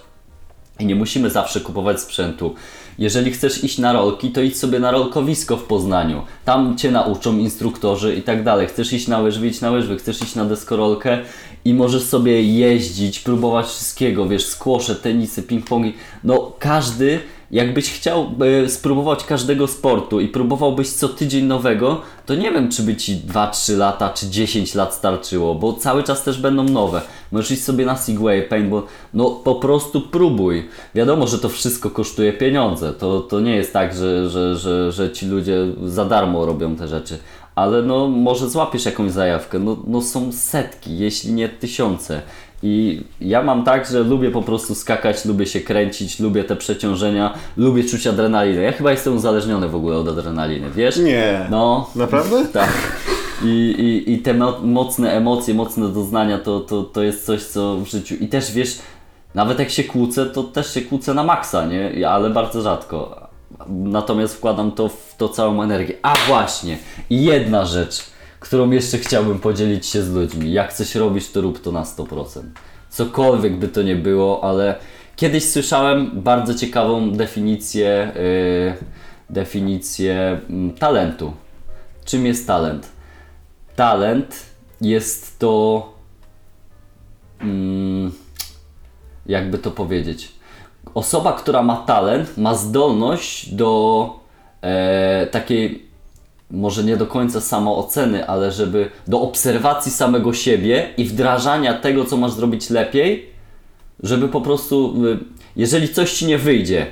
I nie musimy zawsze kupować sprzętu. Jeżeli chcesz iść na rolki, to idź sobie na rolkowisko w Poznaniu. Tam cię nauczą instruktorzy i tak dalej. Chcesz iść na łyżwy, idź na łyżwy. Chcesz iść na deskorolkę i możesz sobie jeździć, próbować wszystkiego, wiesz, skłosze, tenisy, ping-pongi. No każdy, jakbyś chciał e, spróbować każdego sportu i próbowałbyś co tydzień nowego, to nie wiem, czy by ci 2-3 lata, czy 10 lat starczyło, bo cały czas też będą nowe. Możesz iść sobie na Segway, paintball, no po prostu próbuj. Wiadomo, że to wszystko kosztuje pieniądze. To, to nie jest tak, że, że, że, że ci ludzie za darmo robią te rzeczy. Ale no może złapiesz jakąś zajawkę. No, no są setki, jeśli nie tysiące. I ja mam tak, że lubię po prostu skakać, lubię się kręcić, lubię te przeciążenia, lubię czuć adrenalinę. Ja chyba jestem uzależniony w ogóle od adrenaliny, wiesz? Nie. No, Naprawdę? [LAUGHS] tak. I, i, i te mo- mocne emocje, mocne doznania to, to, to jest coś, co w życiu. I też wiesz, nawet jak się kłócę, to też się kłócę na maksa, nie? Ale bardzo rzadko. Natomiast wkładam to w to całą energię. A właśnie, jedna rzecz, którą jeszcze chciałbym podzielić się z ludźmi. Jak coś robisz, to rób to na 100%. Cokolwiek by to nie było, ale kiedyś słyszałem bardzo ciekawą definicję, yy, definicję mm, talentu. Czym jest talent? Talent jest to. Mm, jakby to powiedzieć? Osoba, która ma talent, ma zdolność do e, takiej, może nie do końca samooceny, ale żeby do obserwacji samego siebie i wdrażania tego, co masz zrobić lepiej, żeby po prostu, y, jeżeli coś ci nie wyjdzie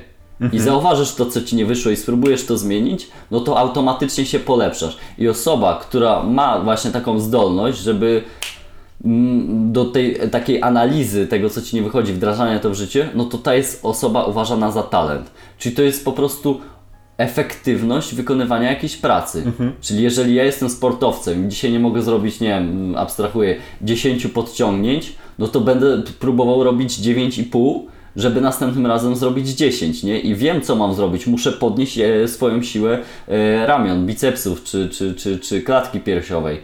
i zauważysz to, co ci nie wyszło i spróbujesz to zmienić, no to automatycznie się polepszasz. I osoba, która ma właśnie taką zdolność, żeby do tej takiej analizy tego, co ci nie wychodzi, wdrażania to w życie, no to ta jest osoba uważana za talent. Czyli to jest po prostu efektywność wykonywania jakiejś pracy. Czyli jeżeli ja jestem sportowcem i dzisiaj nie mogę zrobić, nie wiem, abstrahuję, 10 podciągnięć, no to będę próbował robić 9,5, żeby następnym razem zrobić 10, nie? I wiem, co mam zrobić. Muszę podnieść e, swoją siłę e, ramion, bicepsów czy, czy, czy, czy klatki piersiowej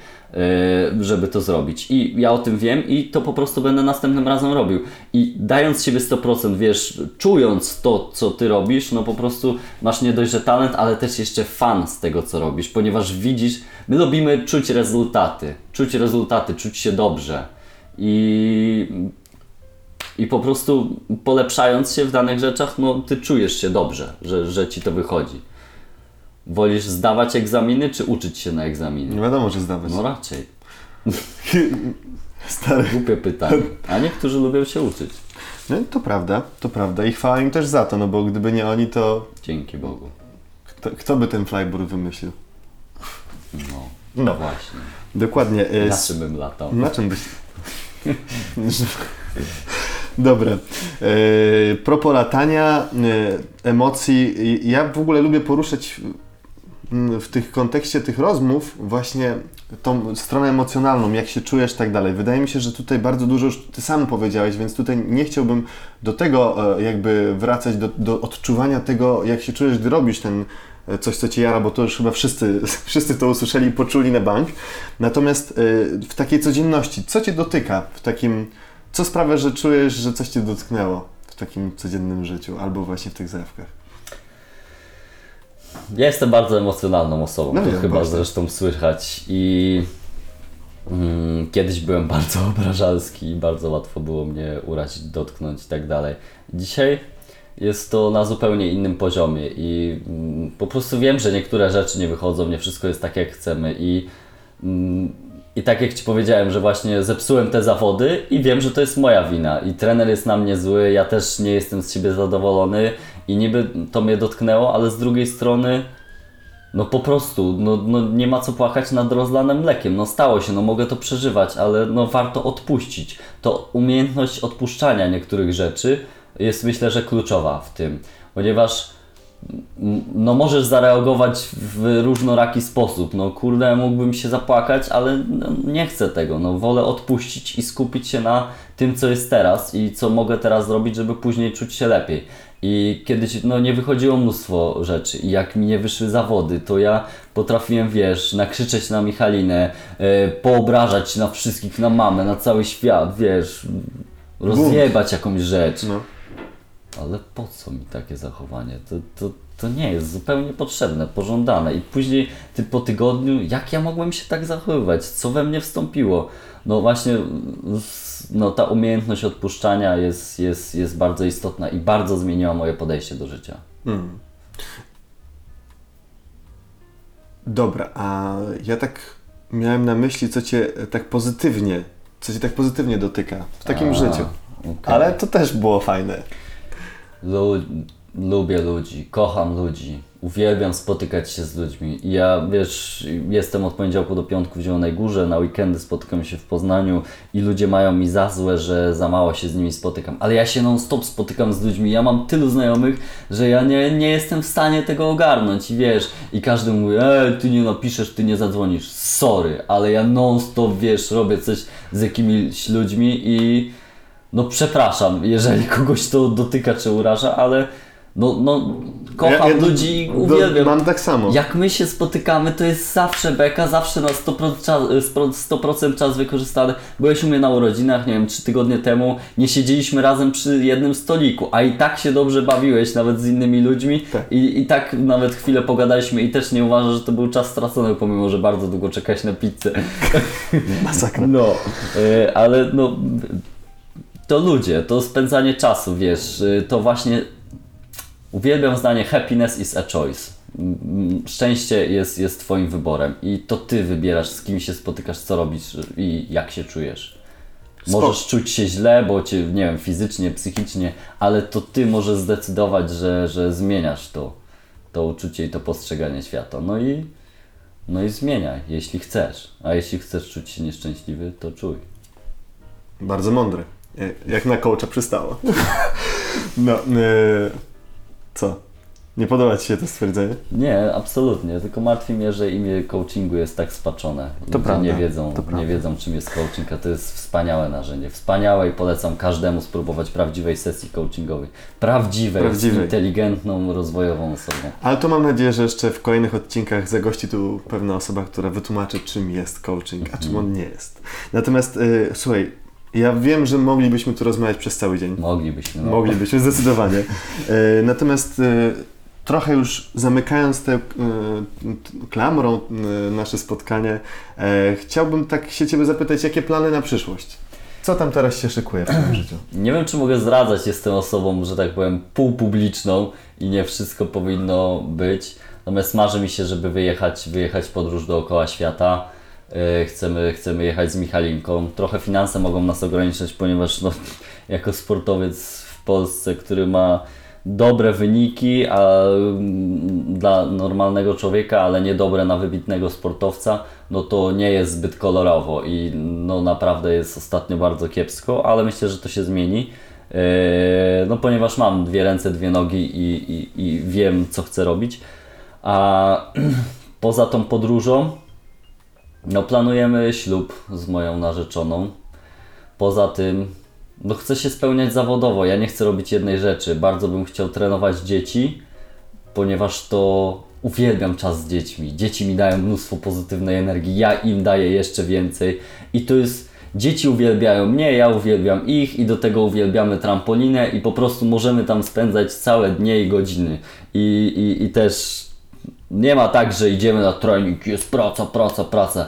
żeby to zrobić. I ja o tym wiem i to po prostu będę następnym razem robił. I dając siebie 100%, wiesz, czując to, co ty robisz, no po prostu masz nie dość, że talent, ale też jeszcze fan z tego, co robisz, ponieważ widzisz, my lubimy czuć rezultaty, czuć rezultaty, czuć się dobrze. I i po prostu polepszając się w danych rzeczach, no ty czujesz się dobrze, że, że ci to wychodzi. Wolisz zdawać egzaminy, czy uczyć się na egzaminie? Nie wiadomo, czy zdawać. No raczej. [LAUGHS] Stary. Głupie pytanie. A niektórzy lubią się uczyć. No to prawda, to prawda. I chwała im też za to, no bo gdyby nie oni, to Dzięki Bogu. kto, kto by ten flyboard wymyślił? No, No. właśnie. Dokładnie. e, Na czym bym latał? Na czym byś... [LAUGHS] Dobra. E, propos latania, e, emocji. Ja w ogóle lubię poruszać w tych kontekście tych rozmów właśnie tą stronę emocjonalną, jak się czujesz, tak dalej. Wydaje mi się, że tutaj bardzo dużo już Ty sam powiedziałeś, więc tutaj nie chciałbym do tego e, jakby wracać, do, do odczuwania tego, jak się czujesz, gdy robisz ten e, coś, co Cię jara, bo to już chyba wszyscy, [LAUGHS] wszyscy to usłyszeli i poczuli na bank. Natomiast e, w takiej codzienności, co Cię dotyka w takim, co sprawia, że czujesz, że coś Cię dotknęło w takim codziennym życiu albo właśnie w tych zewkach? Ja jestem bardzo emocjonalną osobą, No to wiem, chyba zresztą słychać i mm, kiedyś byłem [LAUGHS] bardzo obrażalski i bardzo łatwo było mnie urazić, dotknąć i tak dalej. Dzisiaj jest to na zupełnie innym poziomie i mm, po prostu wiem, że niektóre rzeczy nie wychodzą, nie wszystko jest tak jak chcemy i mm, i tak jak Ci powiedziałem, że właśnie zepsułem te zawody i wiem, że to jest moja wina i trener jest na mnie zły, ja też nie jestem z siebie zadowolony i niby to mnie dotknęło, ale z drugiej strony no po prostu, no, no nie ma co płakać nad rozlanym mlekiem, no stało się, no mogę to przeżywać, ale no warto odpuścić. To umiejętność odpuszczania niektórych rzeczy jest myślę, że kluczowa w tym, ponieważ no możesz zareagować w różnoraki sposób. No kurde, mógłbym się zapłakać, ale no, nie chcę tego. No wolę odpuścić i skupić się na tym, co jest teraz i co mogę teraz zrobić, żeby później czuć się lepiej. I kiedyś no, nie wychodziło mnóstwo rzeczy i jak mi nie wyszły zawody, to ja potrafiłem, wiesz, nakrzyczeć na Michalinę, e, poobrażać na wszystkich, na mamę, na cały świat, wiesz, rozjebać jakąś rzecz. No. Ale po co mi takie zachowanie? To, to, to nie jest zupełnie potrzebne, pożądane. I później ty po tygodniu, jak ja mogłem się tak zachowywać? Co we mnie wstąpiło? No właśnie, no ta umiejętność odpuszczania jest, jest, jest bardzo istotna i bardzo zmieniła moje podejście do życia. Mm. Dobra, a ja tak miałem na myśli, co cię tak pozytywnie, co cię tak pozytywnie dotyka w takim A, życiu. okej. Ale to też było fajne. Lu lubię ludzi, kocham ludzi, uwielbiam spotykać się z ludźmi. I ja, wiesz, jestem od poniedziałku do piątku w Zielonej Górze, na weekendy spotykam się w Poznaniu i ludzie mają mi za złe, że za mało się z nimi spotykam. Ale ja się non-stop spotykam z ludźmi, ja mam tylu znajomych, że ja nie, nie jestem w stanie tego ogarnąć i wiesz, i każdy mówi, ej, ty nie napiszesz, ty nie zadzwonisz, sorry, ale ja non-stop, wiesz, robię coś z jakimiś ludźmi i no przepraszam, jeżeli kogoś to dotyka czy uraża, ale no, no kocham Ja- ja ludzi i do- uwielbiam. Mam tak samo. Jak my się spotykamy, to jest zawsze beka, zawsze na 100% czas, 100% czas wykorzystany. Byłeś u mnie na urodzinach, nie wiem, 3 tygodnie temu, nie siedzieliśmy razem przy jednym stoliku, a i tak się dobrze bawiłeś, nawet z innymi ludźmi Tak. i, i tak nawet chwilę pogadaliśmy i też nie uważasz, że to był czas stracony, pomimo, że bardzo długo czekałeś na pizzę. [LAUGHS] Masakra. No, y, ale no, to ludzie, to spędzanie czasu, wiesz, y, to właśnie uwielbiam zdanie happiness is a choice. Szczęście jest, jest Twoim wyborem i to Ty wybierasz, z kim się spotykasz, co robisz i jak się czujesz. Spoko. Możesz czuć się źle, bo Cię, nie wiem, fizycznie, psychicznie, ale to Ty możesz zdecydować, że, że zmieniasz to, to uczucie i to postrzeganie świata. No i, no i zmieniaj, jeśli chcesz. A jeśli chcesz czuć się nieszczęśliwy, to czuj. Bardzo mądre. E, Jak na coacha przystało. [LAUGHS] No, e, co? Nie podoba Ci się to stwierdzenie? Nie, absolutnie. Tylko martwi mnie, że imię coachingu jest tak spaczone. To prawda, nie wiedzą, to prawda. nie wiedzą, czym jest coaching, a to jest wspaniałe narzędzie. Wspaniałe i polecam każdemu spróbować prawdziwej sesji coachingowej. Prawdziwej, Prawdziwej. inteligentną, rozwojową osobą. Ale to mam nadzieję, że jeszcze w kolejnych odcinkach zagości tu pewna osoba, która wytłumaczy, czym jest coaching, a czym on nie jest. Natomiast e, słuchaj, ja wiem, że moglibyśmy tu rozmawiać przez cały dzień. Moglibyśmy. No. Moglibyśmy, zdecydowanie. [LAUGHS] E, Natomiast e, trochę już zamykając tę e, klamrą nasze spotkanie, chciałbym tak się Ciebie zapytać, jakie plany na przyszłość? Co tam teraz się szykuje w Twoim życiu? [CLEARS THROAT] Nie wiem, czy mogę zdradzać, jestem osobą, że tak powiem, półpubliczną i nie wszystko powinno być. Natomiast marzy mi się, żeby wyjechać, wyjechać w podróż dookoła świata. Yy, Chcemy, chcemy jechać z Michalinką. Trochę finanse mogą nas ograniczyć, ponieważ no, [LAUGHS] jako sportowiec w Polsce, który ma dobre wyniki a, mm, dla normalnego człowieka, ale niedobre na wybitnego sportowca, no to nie jest zbyt kolorowo i no naprawdę jest ostatnio bardzo kiepsko, ale myślę, że to się zmieni. Yy, No ponieważ mam dwie ręce, dwie nogi i, i, i wiem, co chcę robić. A [CLEARS THROAT] poza tą podróżą, no planujemy ślub z moją narzeczoną. Poza tym, no chcę się spełniać zawodowo. Ja nie chcę robić jednej rzeczy. Bardzo bym chciał trenować dzieci, ponieważ to uwielbiam czas z dziećmi. Dzieci mi dają mnóstwo pozytywnej energii, ja im daję jeszcze więcej. I to jest. Dzieci uwielbiają mnie, ja uwielbiam ich i do tego uwielbiamy trampolinę i po prostu możemy tam spędzać całe dnie i godziny. I, i, i też Nie ma tak, że idziemy na trening, jest praca, praca, praca.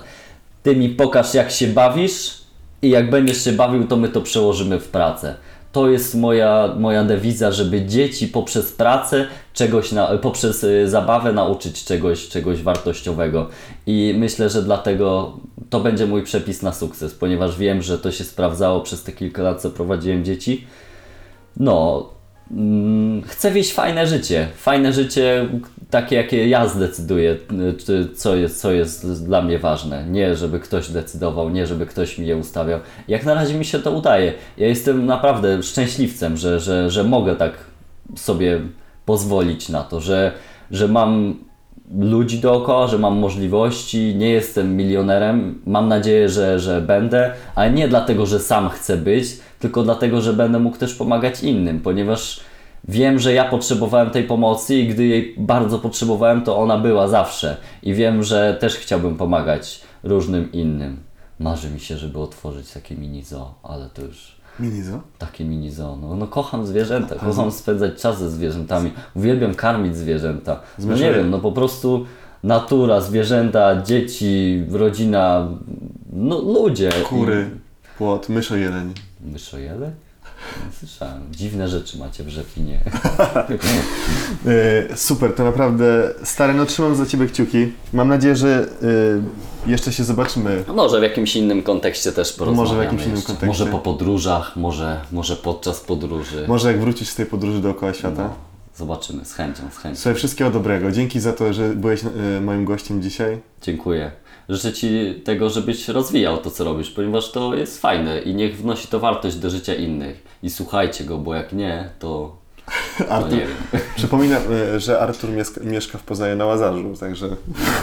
Ty mi pokaż jak się bawisz i jak będziesz się bawił, to my to przełożymy w pracę. To jest moja, moja dewiza, żeby dzieci poprzez pracę, czegoś na, poprzez y, zabawę nauczyć czegoś, czegoś wartościowego. I myślę, że dlatego to będzie mój przepis na sukces, ponieważ wiem, że to się sprawdzało przez te kilka lat, co prowadziłem dzieci. No, chcę wieść fajne życie. Fajne życie, takie jakie ja zdecyduję, y, co jest, co jest dla mnie ważne. Nie, żeby ktoś decydował, nie, żeby ktoś mi je ustawiał. Jak na razie mi się to udaje. Ja jestem naprawdę szczęśliwcem, że, że, że mogę tak sobie pozwolić na to, że, że mam ludzi dookoła, że mam możliwości, nie jestem milionerem. Mam nadzieję, że, że będę, ale nie dlatego, że sam chcę być, tylko dlatego, że będę mógł też pomagać innym, ponieważ wiem, że ja potrzebowałem tej pomocy i gdy jej bardzo potrzebowałem, to ona była zawsze. I wiem, że też chciałbym pomagać różnym innym. Marzy mi się, żeby otworzyć takie mini zoo, ale to już Minizo? takie mini zoo. No, no kocham zwierzęta, kocham spędzać czas ze zwierzętami, uwielbiam karmić zwierzęta. No nie wiem, no po prostu natura, zwierzęta, dzieci, rodzina, no ludzie. Kury, płot, myszo jeleń. Słyszałem. Dziwne rzeczy macie w Rzepinie. [LAUGHS] E, super, to naprawdę stary, no trzymam za Ciebie kciuki. Mam nadzieję, że e, jeszcze się zobaczymy. Może w jakimś innym kontekście też porozmawiamy Może w jakimś innym kontekście. Może po podróżach, może, może podczas podróży. Może jak wrócisz z tej podróży dookoła świata. No, zobaczymy, z chęcią, z chęcią. Słuchaj, wszystkiego dobrego. Dzięki za to, że byłeś e, moim gościem dzisiaj. Dziękuję. Życzę Ci tego, żebyś rozwijał to, co robisz, ponieważ to jest fajne i niech wnosi to wartość do życia innych. I słuchajcie go, bo jak nie, to, [LAUGHS] Artur, wiem. [LAUGHS] przypominam, e, że Artur mieszka, w Poznaniu na Łazarzu, także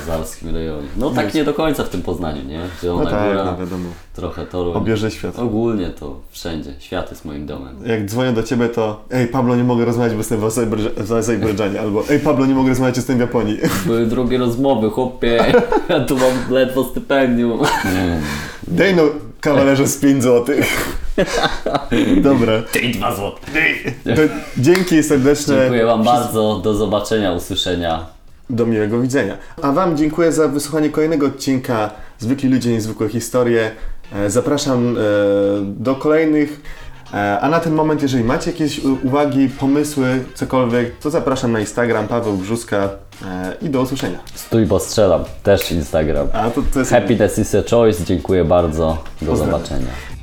W Zarskim rejonie. No tak nie do końca w tym Poznaniu, nie? no Zielona tak, Góra, no wiadomo. trochę Toruń. Obierze świat. Ogólnie to wszędzie. Świat jest moim domem. Jak dzwonię do Ciebie, to ej Pablo, nie mogę rozmawiać, bo jestem w Azerbejdża- w Azerbejdżanie, albo ej Pablo, nie mogę rozmawiać, jestem w Japonii. [LAUGHS] Były drugie rozmowy, chłopie. Ja tu mam ledwo stypendium. Dej no, kawalerze z 5 złotych. [LAUGHS] Dobra. Ty dwa złote. Dzięki serdeczne. Dziękuję Wam bardzo. Do zobaczenia, usłyszenia. Do miłego widzenia. A Wam dziękuję za wysłuchanie kolejnego odcinka Zwykli ludzie, niezwykłe historie. E, Zapraszam e, do kolejnych. E, A na ten moment, jeżeli macie jakieś uwagi, pomysły, cokolwiek, to zapraszam na Instagram Paweł Brzuska i do usłyszenia. Stój, bo strzelam. Też Instagram. A to, to jest Happiness is a choice. Dziękuję bardzo. Do Pozdrawiam. zobaczenia.